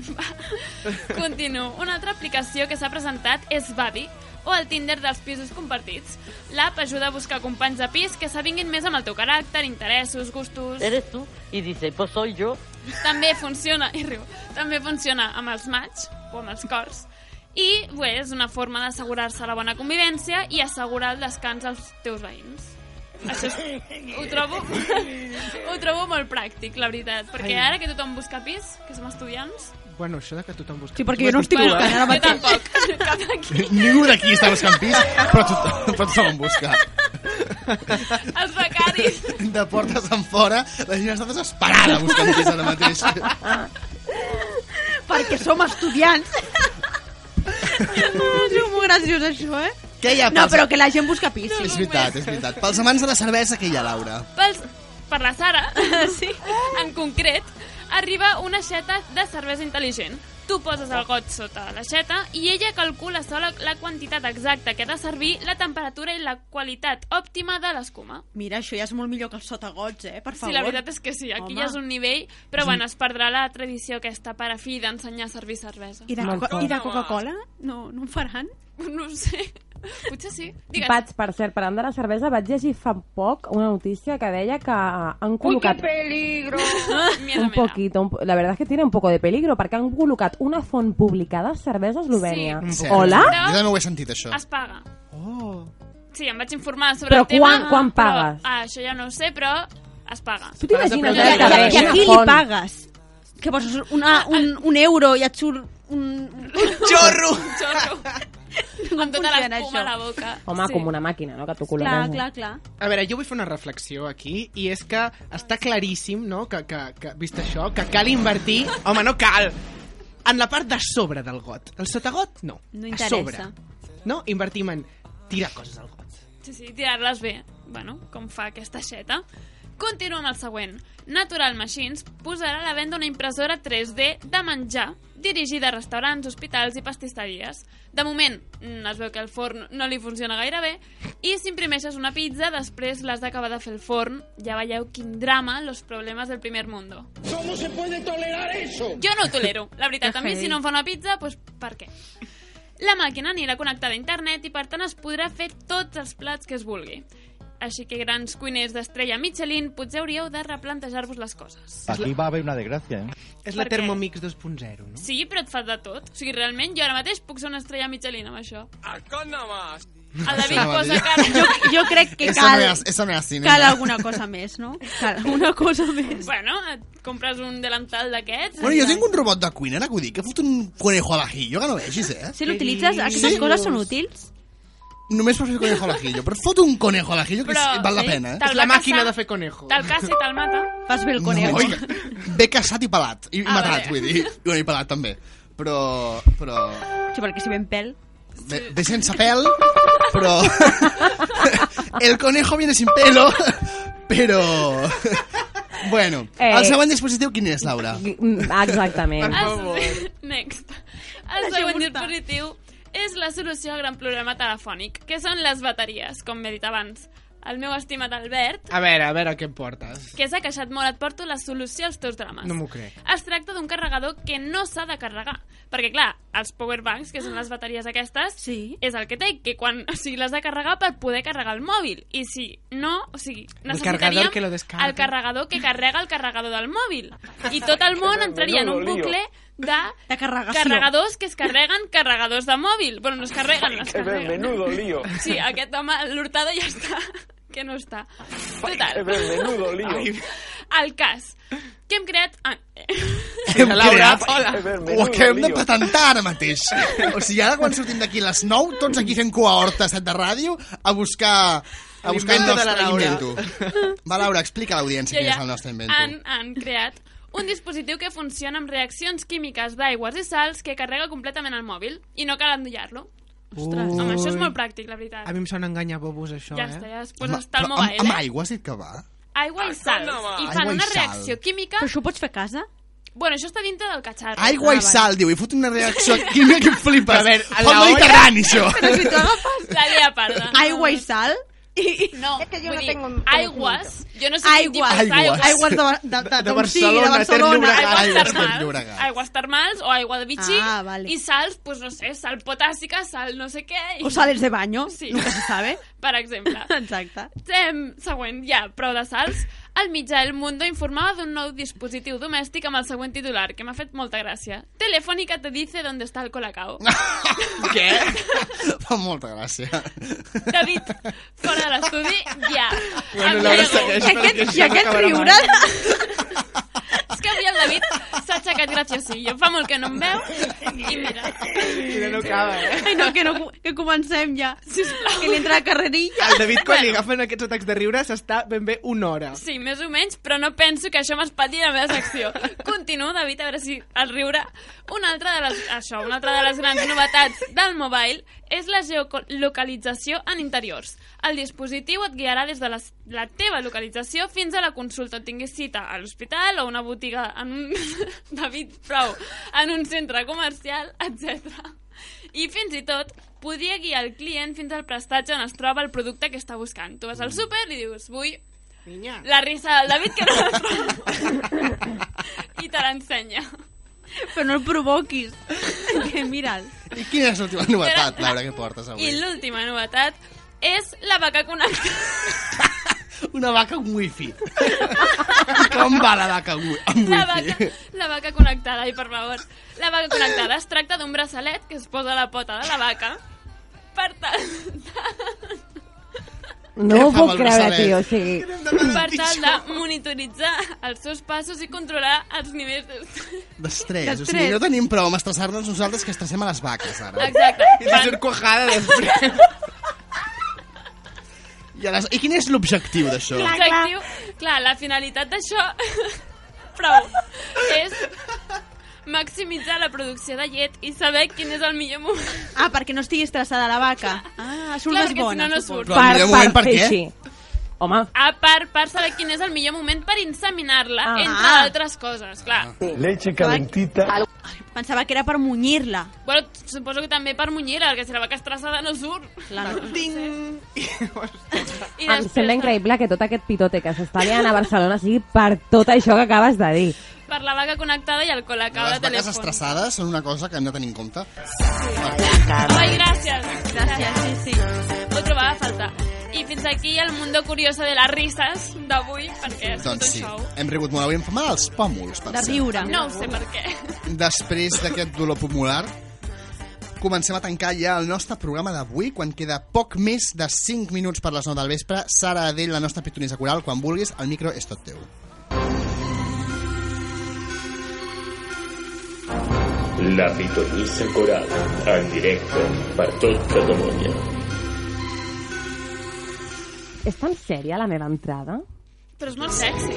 Continuo. Una altra aplicació que s'ha presentat és Babi, o el Tinder dels pisos compartits. L'app ajuda a buscar companys de pis que s'avinguin més amb el teu caràcter, interessos, gustos... Eres tú y dice, pues soy yo. També funciona, i riu, també funciona amb els match o amb els cors i bé, és una forma d'assegurar-se la bona convivència i assegurar el descans als teus veïns. Això és, ho, trobo, [laughs] ho trobo molt pràctic, la veritat, perquè ara que tothom busca pis, que som estudiants... Bueno, això de que tothom busca... Sí, perquè jo no estic Bueno, buscant ara jo mateix. tampoc. [laughs] Ningú d'aquí està buscant pis, però tothom, però tothom busca. Els becaris. De portes en fora, la gent està desesperada buscant pis ara mateix. Perquè som estudiants. és molt graciós, això, eh? Què hi ha No, però que la gent busca pis. És veritat, és veritat. Pels amants de la cervesa, què hi ha, Laura? Pels, per la Sara, [laughs] sí. en concret, arriba una aixeta de cervesa intel·ligent. Tu poses el got sota l'aixeta i ella calcula sola la quantitat exacta que ha de servir, la temperatura i la qualitat òptima de l'escuma. Mira, això ja és molt millor que els sotagots, eh? Per favor. Sí, la veritat és que sí, aquí Home. ja és un nivell, però bueno, es perdrà la tradició aquesta per a fi d'ensenyar a servir cervesa. I de, Coca- i de Coca-Cola? No, no en faran? No ho sé. Potser sí. Digues. Vaig, per cert, parlant de la cervesa, vaig llegir fa poc una notícia que deia que han col·locat... peligro! [laughs] un poquito, un, la verdad es que tiene un poco de peligro, perquè han col·locat una font pública de cervesa a Eslovènia. Sí. Hola? Jo també ho he sentit, això. Es paga. Oh. Sí, em vaig informar sobre Però el tema. quan- quan però, pagues? ah, això ja no ho sé, però es paga. Tu t'imagines I, i a qui li pagues? Que poses una, un, un euro i et surt un... Xorro! Xorro. [laughs] Com Amb tota l'espuma a la boca. Home, Sí. com una màquina, no?, que tu Clar, col·loques. clar, clar. A veure, jo vull fer una reflexió aquí, i és que està claríssim, no?, que, que, que vist això, que cal invertir... Home, no cal! En la part de sobre del got. El sotagot, no. No A interessa. sobre. No? Invertim en tirar coses al got. Sí, sí, tirar-les bé. Bueno, com fa aquesta aixeta. Continuo amb el següent. Natural Machines posarà a la venda una impressora 3D de menjar dirigida a restaurants, hospitals i pastisseries. De moment, mm, es veu que el forn no li funciona gaire bé i si imprimeixes una pizza, després l'has d'acabar de fer el forn. Ja veieu quin drama, los problemes del primer mundo. ¿Cómo se puede tolerar eso? Jo no ho tolero, la veritat. Que A mi, si no em fa una pizza, doncs per què? La màquina anirà connectada a internet i, per tant, es podrà fer tots els plats que es vulgui. Així que, grans cuiners d'estrella Michelin, potser hauríeu de replantejar-vos les coses. Aquí va a haver una desgracia, ¿eh? És la? Thermomix 2.0, no? Sí, però et fas de tot. O sigui, realment, jo ara mateix puc ser una estrella Michelin amb això. más! El David Això no posa cara... Jo, jo crec que Eso cal, no es- eso no es así, cal alguna cosa més, no? Cal alguna cosa més. Bueno, et compres un delantal d'aquests... Bueno, jo tinc un robot de cuina, ara que ho dic, que fot un conejo al ajillo, que no vegis, eh? Si l'utilitzes, aquestes Sí. coses són útils? Només per fer conejo al ajillo, però fot un conejo al ajillo que Però, és, val la sí, pena, eh? te'l És la va màquina caçar, de fer conejo. Te'l caça i te'l mata. Fas bé el No, conejo. oiga, ve caçat i pelat, i, Ah, matat, vale. vull dir, i, bueno, i pelat també. Però, però, Sí, perquè si ben pèl... ve, ve sense pèl, però... [laughs] El conejo viene sin pelo, però... Bueno, Eh. el següent dispositiu quin és, Laura? Exactament. Next. El següent dispositiu és la solució al gran problema telefònic, que són les bateries, com he dit abans. el meu estimat Albert, A veure, a veure què em portes. que s'ha queixat molt, et porto la solució als teus drames. No m'ho crec. Es tracta d'un carregador que no s'ha de carregar. Perquè, clar, els powerbanks, que són les bateries aquestes, sí. és el que té, que quan, o sigui, l'has de carregar per poder carregar el mòbil. I si no, o sigui, cargador que lo descarga. el carregador que carrega el carregador del mòbil. I tot el món entraria en un bucle de, de carregació. carregadors que es carreguen carregadors de mòbil. Bueno, no es carreguen, es Que carreguen. menudo lío. Sí, aquest home, l'hurtada ja està, que no està. Total. Menudo lío. El cas. Que hem creat... Ah, Hem Laura, creat, hola. ho acabem de patentar ara mateix. O sigui, ara quan sortim d'aquí a les 9, tots aquí fent cua a Horta 7 de ràdio, a buscar a buscar el nostre la Laura. invento. Va, Laura, explica a l'audiència quin ja és el nostre invento. han, han creat un dispositiu que funciona amb reaccions químiques d'aigües i sals que carrega completament el mòbil i no cal endollar-lo. Ostres, Ui. home, això és molt pràctic, la veritat. A mi em sona enganyar bobos, això, ja eh? està, ja pues Home, està al mobile, amb, amb eh? aigua has dit que va? Aigua i sals. I fan una sal. reacció química... Però això ho pots fer a casa? Bueno, això està dintre del catxarro. Aigua i sal, diu, i fot una reacció química que flipes. A veure, a la olla- mediterrani, això. [laughs] Però si tu agafes La lleoparda. aigua i sal... [laughs] No, Es que yo vull no dir, tengo aigües, jo no sé quin tipus Aigües. d'aigües. Aigües de, de, de, De de Barcelona, Ter Barcelona. Aigües Aigües termals, aigües termals o aigua de bitxí Ah, vale. i sals, pues no sé, sal potàssica, sal no sé què... I... O sales de baño, Sí. nunca se sabe. [laughs] Per exemple. Exacte. Em, següent, ja, prou de sals. El mitjà El Mundo informava d'un nou dispositiu domèstic amb el següent titular, que m'ha fet molta gràcia. Telefònica te dice dónde está el colacao. [laughs] Què? Fa molta gràcia. [laughs] David, fora de l'estudi, ja. Bueno, Laura, segueix, I aquest, i aquest riure... [laughs] És que avui el David s'ha aixecat graciosillo. Fa molt que no em veu i mira. Mira, no acaba, eh? Ai, no, que, no, que comencem ja. Sisplau. Que li entra la carrerilla. El David, quan li agafen aquests atacs de riure, s'està ben bé una hora. Sí, més o menys, però no penso que això m'espatlli la meva secció. Continuo, David, a veure si el riure... Una altra de les, això, una altra de les grans novetats del mobile és la geolocalització en interiors. El dispositiu et guiarà des de la, la teva localització fins a la consulta on tinguis cita a l'hospital o una botiga en un... [laughs] David, prou! En un centre comercial, etc. I fins i tot podria guiar el client fins al prestatge on es troba el producte que està buscant. Tu vas al súper i dius, vull Niña. la risa del David que no la. [laughs] I te l'ensenya. [laughs] Però no el provoquis. [laughs] Que mira'l. I quina és l'última novetat, Laura, que portes avui? I l'última novetat és la vaca connectada. [laughs] Una vaca amb wifi. Com va la vaca amb wi- amb La wifi? vaca, la vaca connectada, ai, per favor. La vaca connectada es tracta d'un braçalet que es posa a la pota de la vaca per tal, No ho puc creure, tio. O sigui, per tal de monitoritzar els seus passos i controlar els nivells d'estrès. O sigui, no tenim prou amb estressar-nos nosaltres que estressem a les vaques, ara. Exacte. I li surt cuajada després. I, les... I quin és l'objectiu d'això? L'objectiu, clar, la finalitat d'això, [laughs] prou, és maximitzar la producció de llet i saber quin és el millor moment. Ah, perquè no estigui estressada la vaca. Ah, surt Clar, més perquè si bona. no, no suposo. surt. Però el millor moment per fer què? així. Home, A part, per saber quin és el millor moment per inseminar-la, Ah. entre altres coses, clar. Leche calentita. Pensava que era per munyir-la. Bueno, suposo que també per munyir-la, perquè si la vaca estressada no surt. Clar, no, no sé. [laughs] I em sembla increïble que tot aquest pitote que s'està liant a Barcelona sigui per tot això que acabes de dir. per la vaca connectada i el colacao Les de vaques telèfon. estressades són una cosa que hem de tenir en compte. Ai, gràcies. Gràcies, sí, sí. Ho trobava a faltar. I fins aquí el mundo curioso de les risses d'avui, perquè és tot Doncs un sí, show. hem rigut molt. Avui em fa mal els pòmuls, per De cert. riure. No ho sé per què. Després d'aquest dolor pulmonar, comencem a tancar ja el nostre programa d'avui, quan queda poc més de 5 minuts per les 9 del vespre. Sara Adell, la nostra pitonisa coral, quan vulguis, el micro és tot teu. La pitonissa coral, en directe per tot Catalunya. És tan sèria la meva entrada? Però és molt sexy.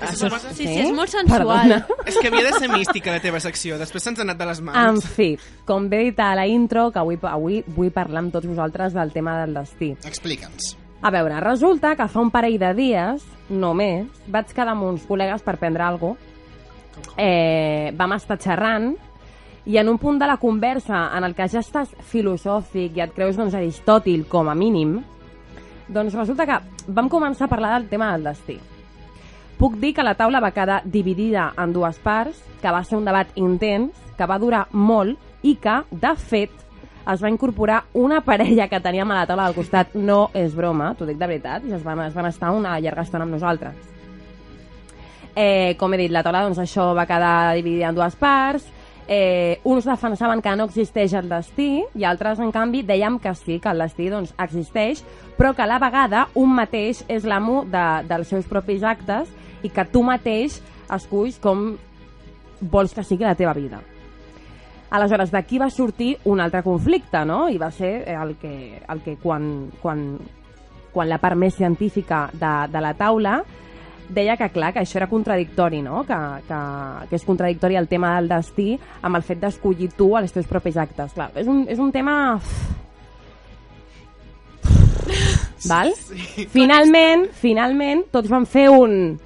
Sí, sí, és molt sensual. Perdona. És que havia de ser mística la teva secció, després se'ns ha anat de les mans. En fi, com bé dit a la intro, que avui, avui vull parlar amb tots vosaltres del tema del destí. Explica'ns. A veure, resulta que fa un parell de dies, només, vaig quedar amb uns col·legues per prendre alguna cosa. Eh, vam estar xerrant i en un punt de la conversa en el que ja estàs filosòfic i et creus doncs, Aristòtil com a mínim, Doncs resulta que vam començar a parlar del tema del destí. Puc dir que la taula va quedar dividida en dues parts, que va ser un debat intens, que va durar molt i que, de fet, es va incorporar una [laughs] parella que teníem a la taula del costat. No és broma, t'ho dic de veritat, i es van, es van estar una llarga estona amb nosaltres. Eh, com he dit, la taula doncs, això va quedar dividida en dues parts, eh, uns defensaven que no existeix el destí i altres, en canvi, dèiem que sí, que el destí doncs, existeix, però que a la vegada un mateix és l'amo de, dels seus propis actes i que tu mateix esculls com vols que sigui la teva vida. Aleshores, d'aquí va sortir un altre conflicte, no? I va ser el que, el que quan, quan, quan la part més científica de, de la taula deia que, clar, que això era contradictori, no? Que, que, que és contradictori el tema del destí amb el fet d'escollir tu els teus propis actes. Clar, és un, és un tema... [sighs] Val? Sí. Finalment, finalment, tots van fer un...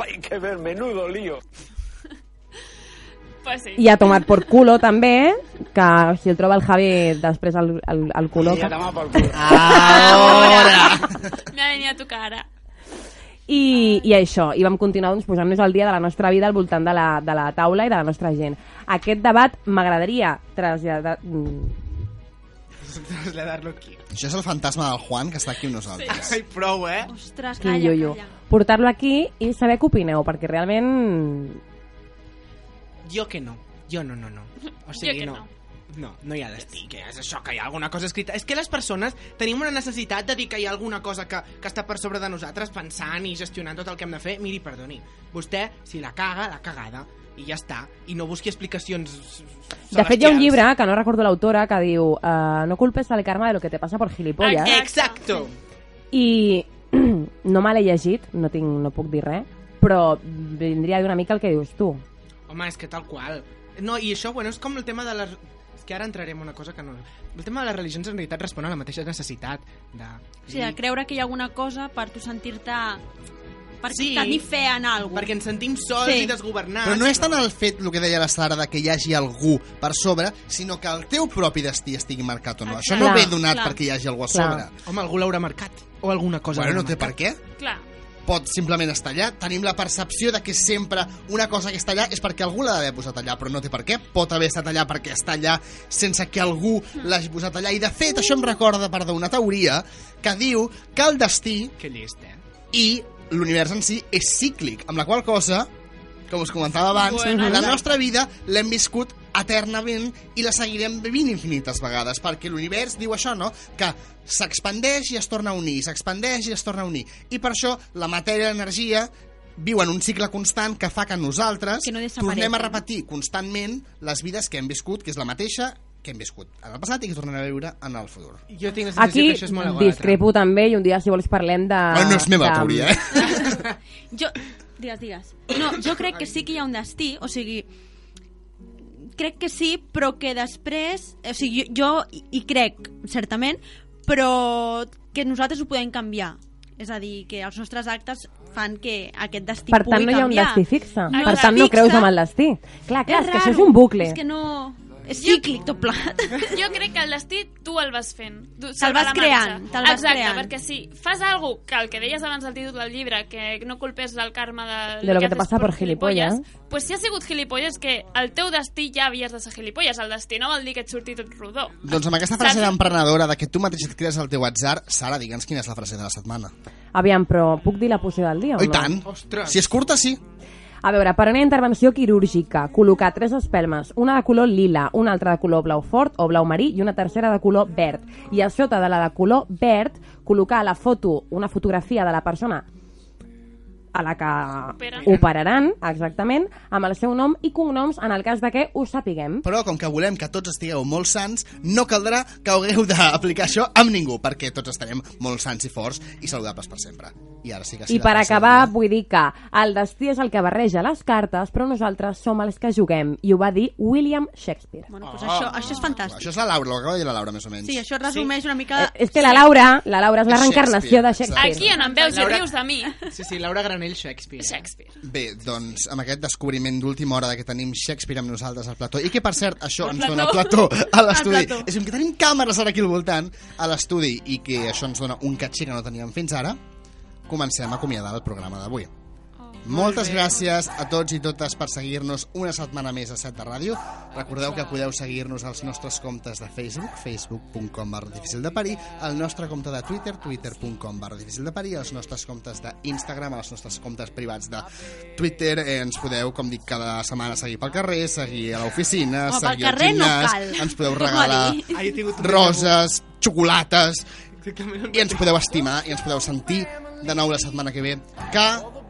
Hay que ver, menudo lío. [laughs] Pues sí. I ha tomat por culo també, que si el troba el Javi després el, el, el col·loca. Me ha venido a [laughs] tu cara. I, i això, i vam continuar doncs, posant-nos al dia de la nostra vida al voltant de la, de la taula i de la nostra gent. Aquest debat m'agradaria traslladar... mm, Traslladar-lo aquí. Això és el fantasma del Juan, que està aquí amb nosaltres. Ai, prou, eh? Ostres, Quin calla, iuiu. calla. Portar-lo aquí i saber què opineu, perquè realment... Jo que no. Jo no, no, no. O Jo sigui, que no. no. No, no hi ha destí, que és això, que hi ha alguna cosa escrita. És que les persones tenim una necessitat de dir que hi ha alguna cosa que, que està per sobre de nosaltres pensant i gestionant tot el que hem de fer. Miri, perdoni, vostè, si la caga, la cagada, i ja està. I no busqui explicacions De fet, hi ha un llibre, que no recordo l'autora, que diu uh, no culpes al karma de lo que te pasa por gilipollas. Exacto. I [clears throat] no me l'he llegit, no, tinc, no puc dir res, però vindria d'una mica el que dius tu. Home, és que tal qual. No, i això, bueno, és com el tema de les... Que ara entrarem en una cosa que no... El tema de les religions en realitat respon a la mateixa necessitat de... O sigui, de creure que hi ha alguna cosa per tu sentir-te... Per Sí. tenir fe en alguna Perquè ens sentim sols Sí. i desgovernats. Però no és tant el fet, el que deia la Sara, de que hi hagi algú per sobre, sinó que el teu propi destí estigui marcat o no. Això no Clar, ve donat clar. perquè hi hagi algú a Clar. sobre. Home, algú l'haurà marcat. O alguna cosa Bueno, no té per marcat. què. Clar. Pot simplement estar allà. Tenim la percepció de que sempre una cosa que està allà és perquè algú l'ha d'haver posat allà, però no té per què. Pot haver estat allà perquè està allà sense que algú l'hagi posat allà. I, de fet, això em recorda, perdó, una teoria que diu que el destí Que llest, eh? i l'univers en si és cíclic, amb la qual cosa, com us comentava abans, Bueno, la nostra vida l'hem viscut eternament i la seguirem vivint infinites vegades, perquè l'univers diu això, no?, que s'expandeix i es torna a unir, s'expandeix i es torna a unir. I per això la matèria i l'energia viuen un cicle constant que fa que nosaltres Que no tornem a repetir constantment les vides que hem viscut, que és la mateixa que hem viscut en el passat i que tornarem a viure en el futur. Jo tinc la sensació Aquí que això és molt discrepo també i un dia, si vols, parlem de... Ah, no és meva de- teoria, eh? [laughs] Jo... Digues, digues. No, jo crec que sí que hi ha un destí, o sigui... Crec que sí, però que després... O sigui, jo, jo hi, crec, certament, però que nosaltres ho podem canviar. És a dir, que els nostres actes fan que aquest destí Per pugui tant, no hi ha un canviar. destí fixe. No per tant, no creus amb el destí. Clar, clar, és, que això és un bucle. És que no... És cíclic, tot plat. Jo crec que el destí tu el vas fent. Tu- Te'l vas creant, te'l vas Exacte, creant. perquè si fas alguna que el que deies abans del títol del llibre, que no culpes el karma de, De lo que te haces pasa por gilipollas. pues si has sigut gilipolles, que el teu destí ja havies de ser gilipolles. El destí no vol dir que et surti tot rodó. Doncs amb aquesta frase d'emprenedora de que tu mateix et crees el teu atzar, Sara, digue'ns quina és la frase de la setmana. Aviam, però puc dir la poció del dia o Oh, i no? tant. Si és curta, sí. A veure, per una intervenció quirúrgica, col·locar tres espelmes, una de color lila, una altra de color blau fort o blau marí i una tercera de color verd. I a sota de la de color verd, col·locar la foto, una fotografia de la persona a la que Operen. operaran, exactament, amb el seu nom i cognoms en el cas de que ho sapiguem. Però com que volem que tots estigueu molt sants, no caldrà que hagueu d'aplicar això amb ningú, perquè tots estarem molt sants i forts i saludables per sempre. I ara sí que sí. I per acabar, del vull dir que el destí és el que barreja les cartes, però nosaltres som els que juguem, i ho va dir William Shakespeare. Bueno, doncs això, això és fantàstic. Això és la Laura, ho acaba de dir la Laura, més o menys. Sí, això resumeix una mica... Eh, és que la Laura, la Laura és la reencarnació de Shakespeare. Aquí on em veus i rius de mi. Sí, sí, Laura Granada eren ells Shakespeare. Shakespeare. Bé, doncs, amb aquest descobriment d'última hora de que tenim Shakespeare amb nosaltres al plató, i que, per cert, això El ens plató. dona plató a l'estudi. És que tenim càmeres ara aquí al voltant a l'estudi i que això ens dona un catxí que no teníem fins ara, comencem a acomiadar el programa d'avui. Moltes bé. gràcies a tots i totes per seguir-nos una setmana més a Set de Ràdio. Recordeu que podeu seguir-nos als nostres comptes de Facebook, facebook.com barra difícil de parir, al nostre compte de Twitter, twitter.com barra difícil de parir, als nostres comptes d'Instagram, als nostres comptes privats de Twitter. Eh, ens podeu, com dic, cada setmana seguir pel carrer, seguir a l'oficina, seguir al no gimnàs, cal. ens podeu [laughs] regalar roses, xocolates, i ens podeu estimar i ens podeu sentir de nou la setmana que ve, que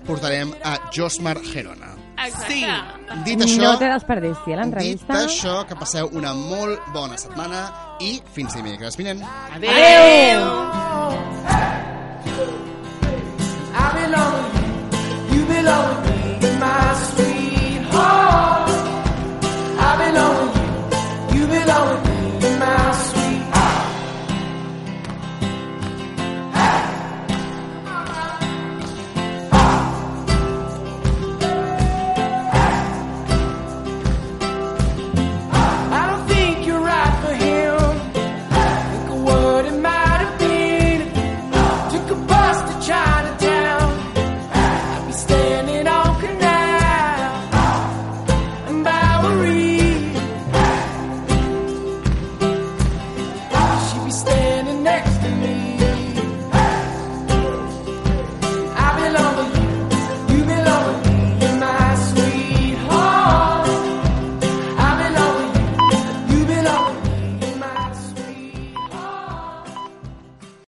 portarem a Josmar Gerona. Exacte. Sí. Dit això, no te desperdis, l'entrevista. Dit això, que passeu una molt bona setmana i fins dimecres vinent. Adéu! Adéu. I belong, you belong to you belong to me.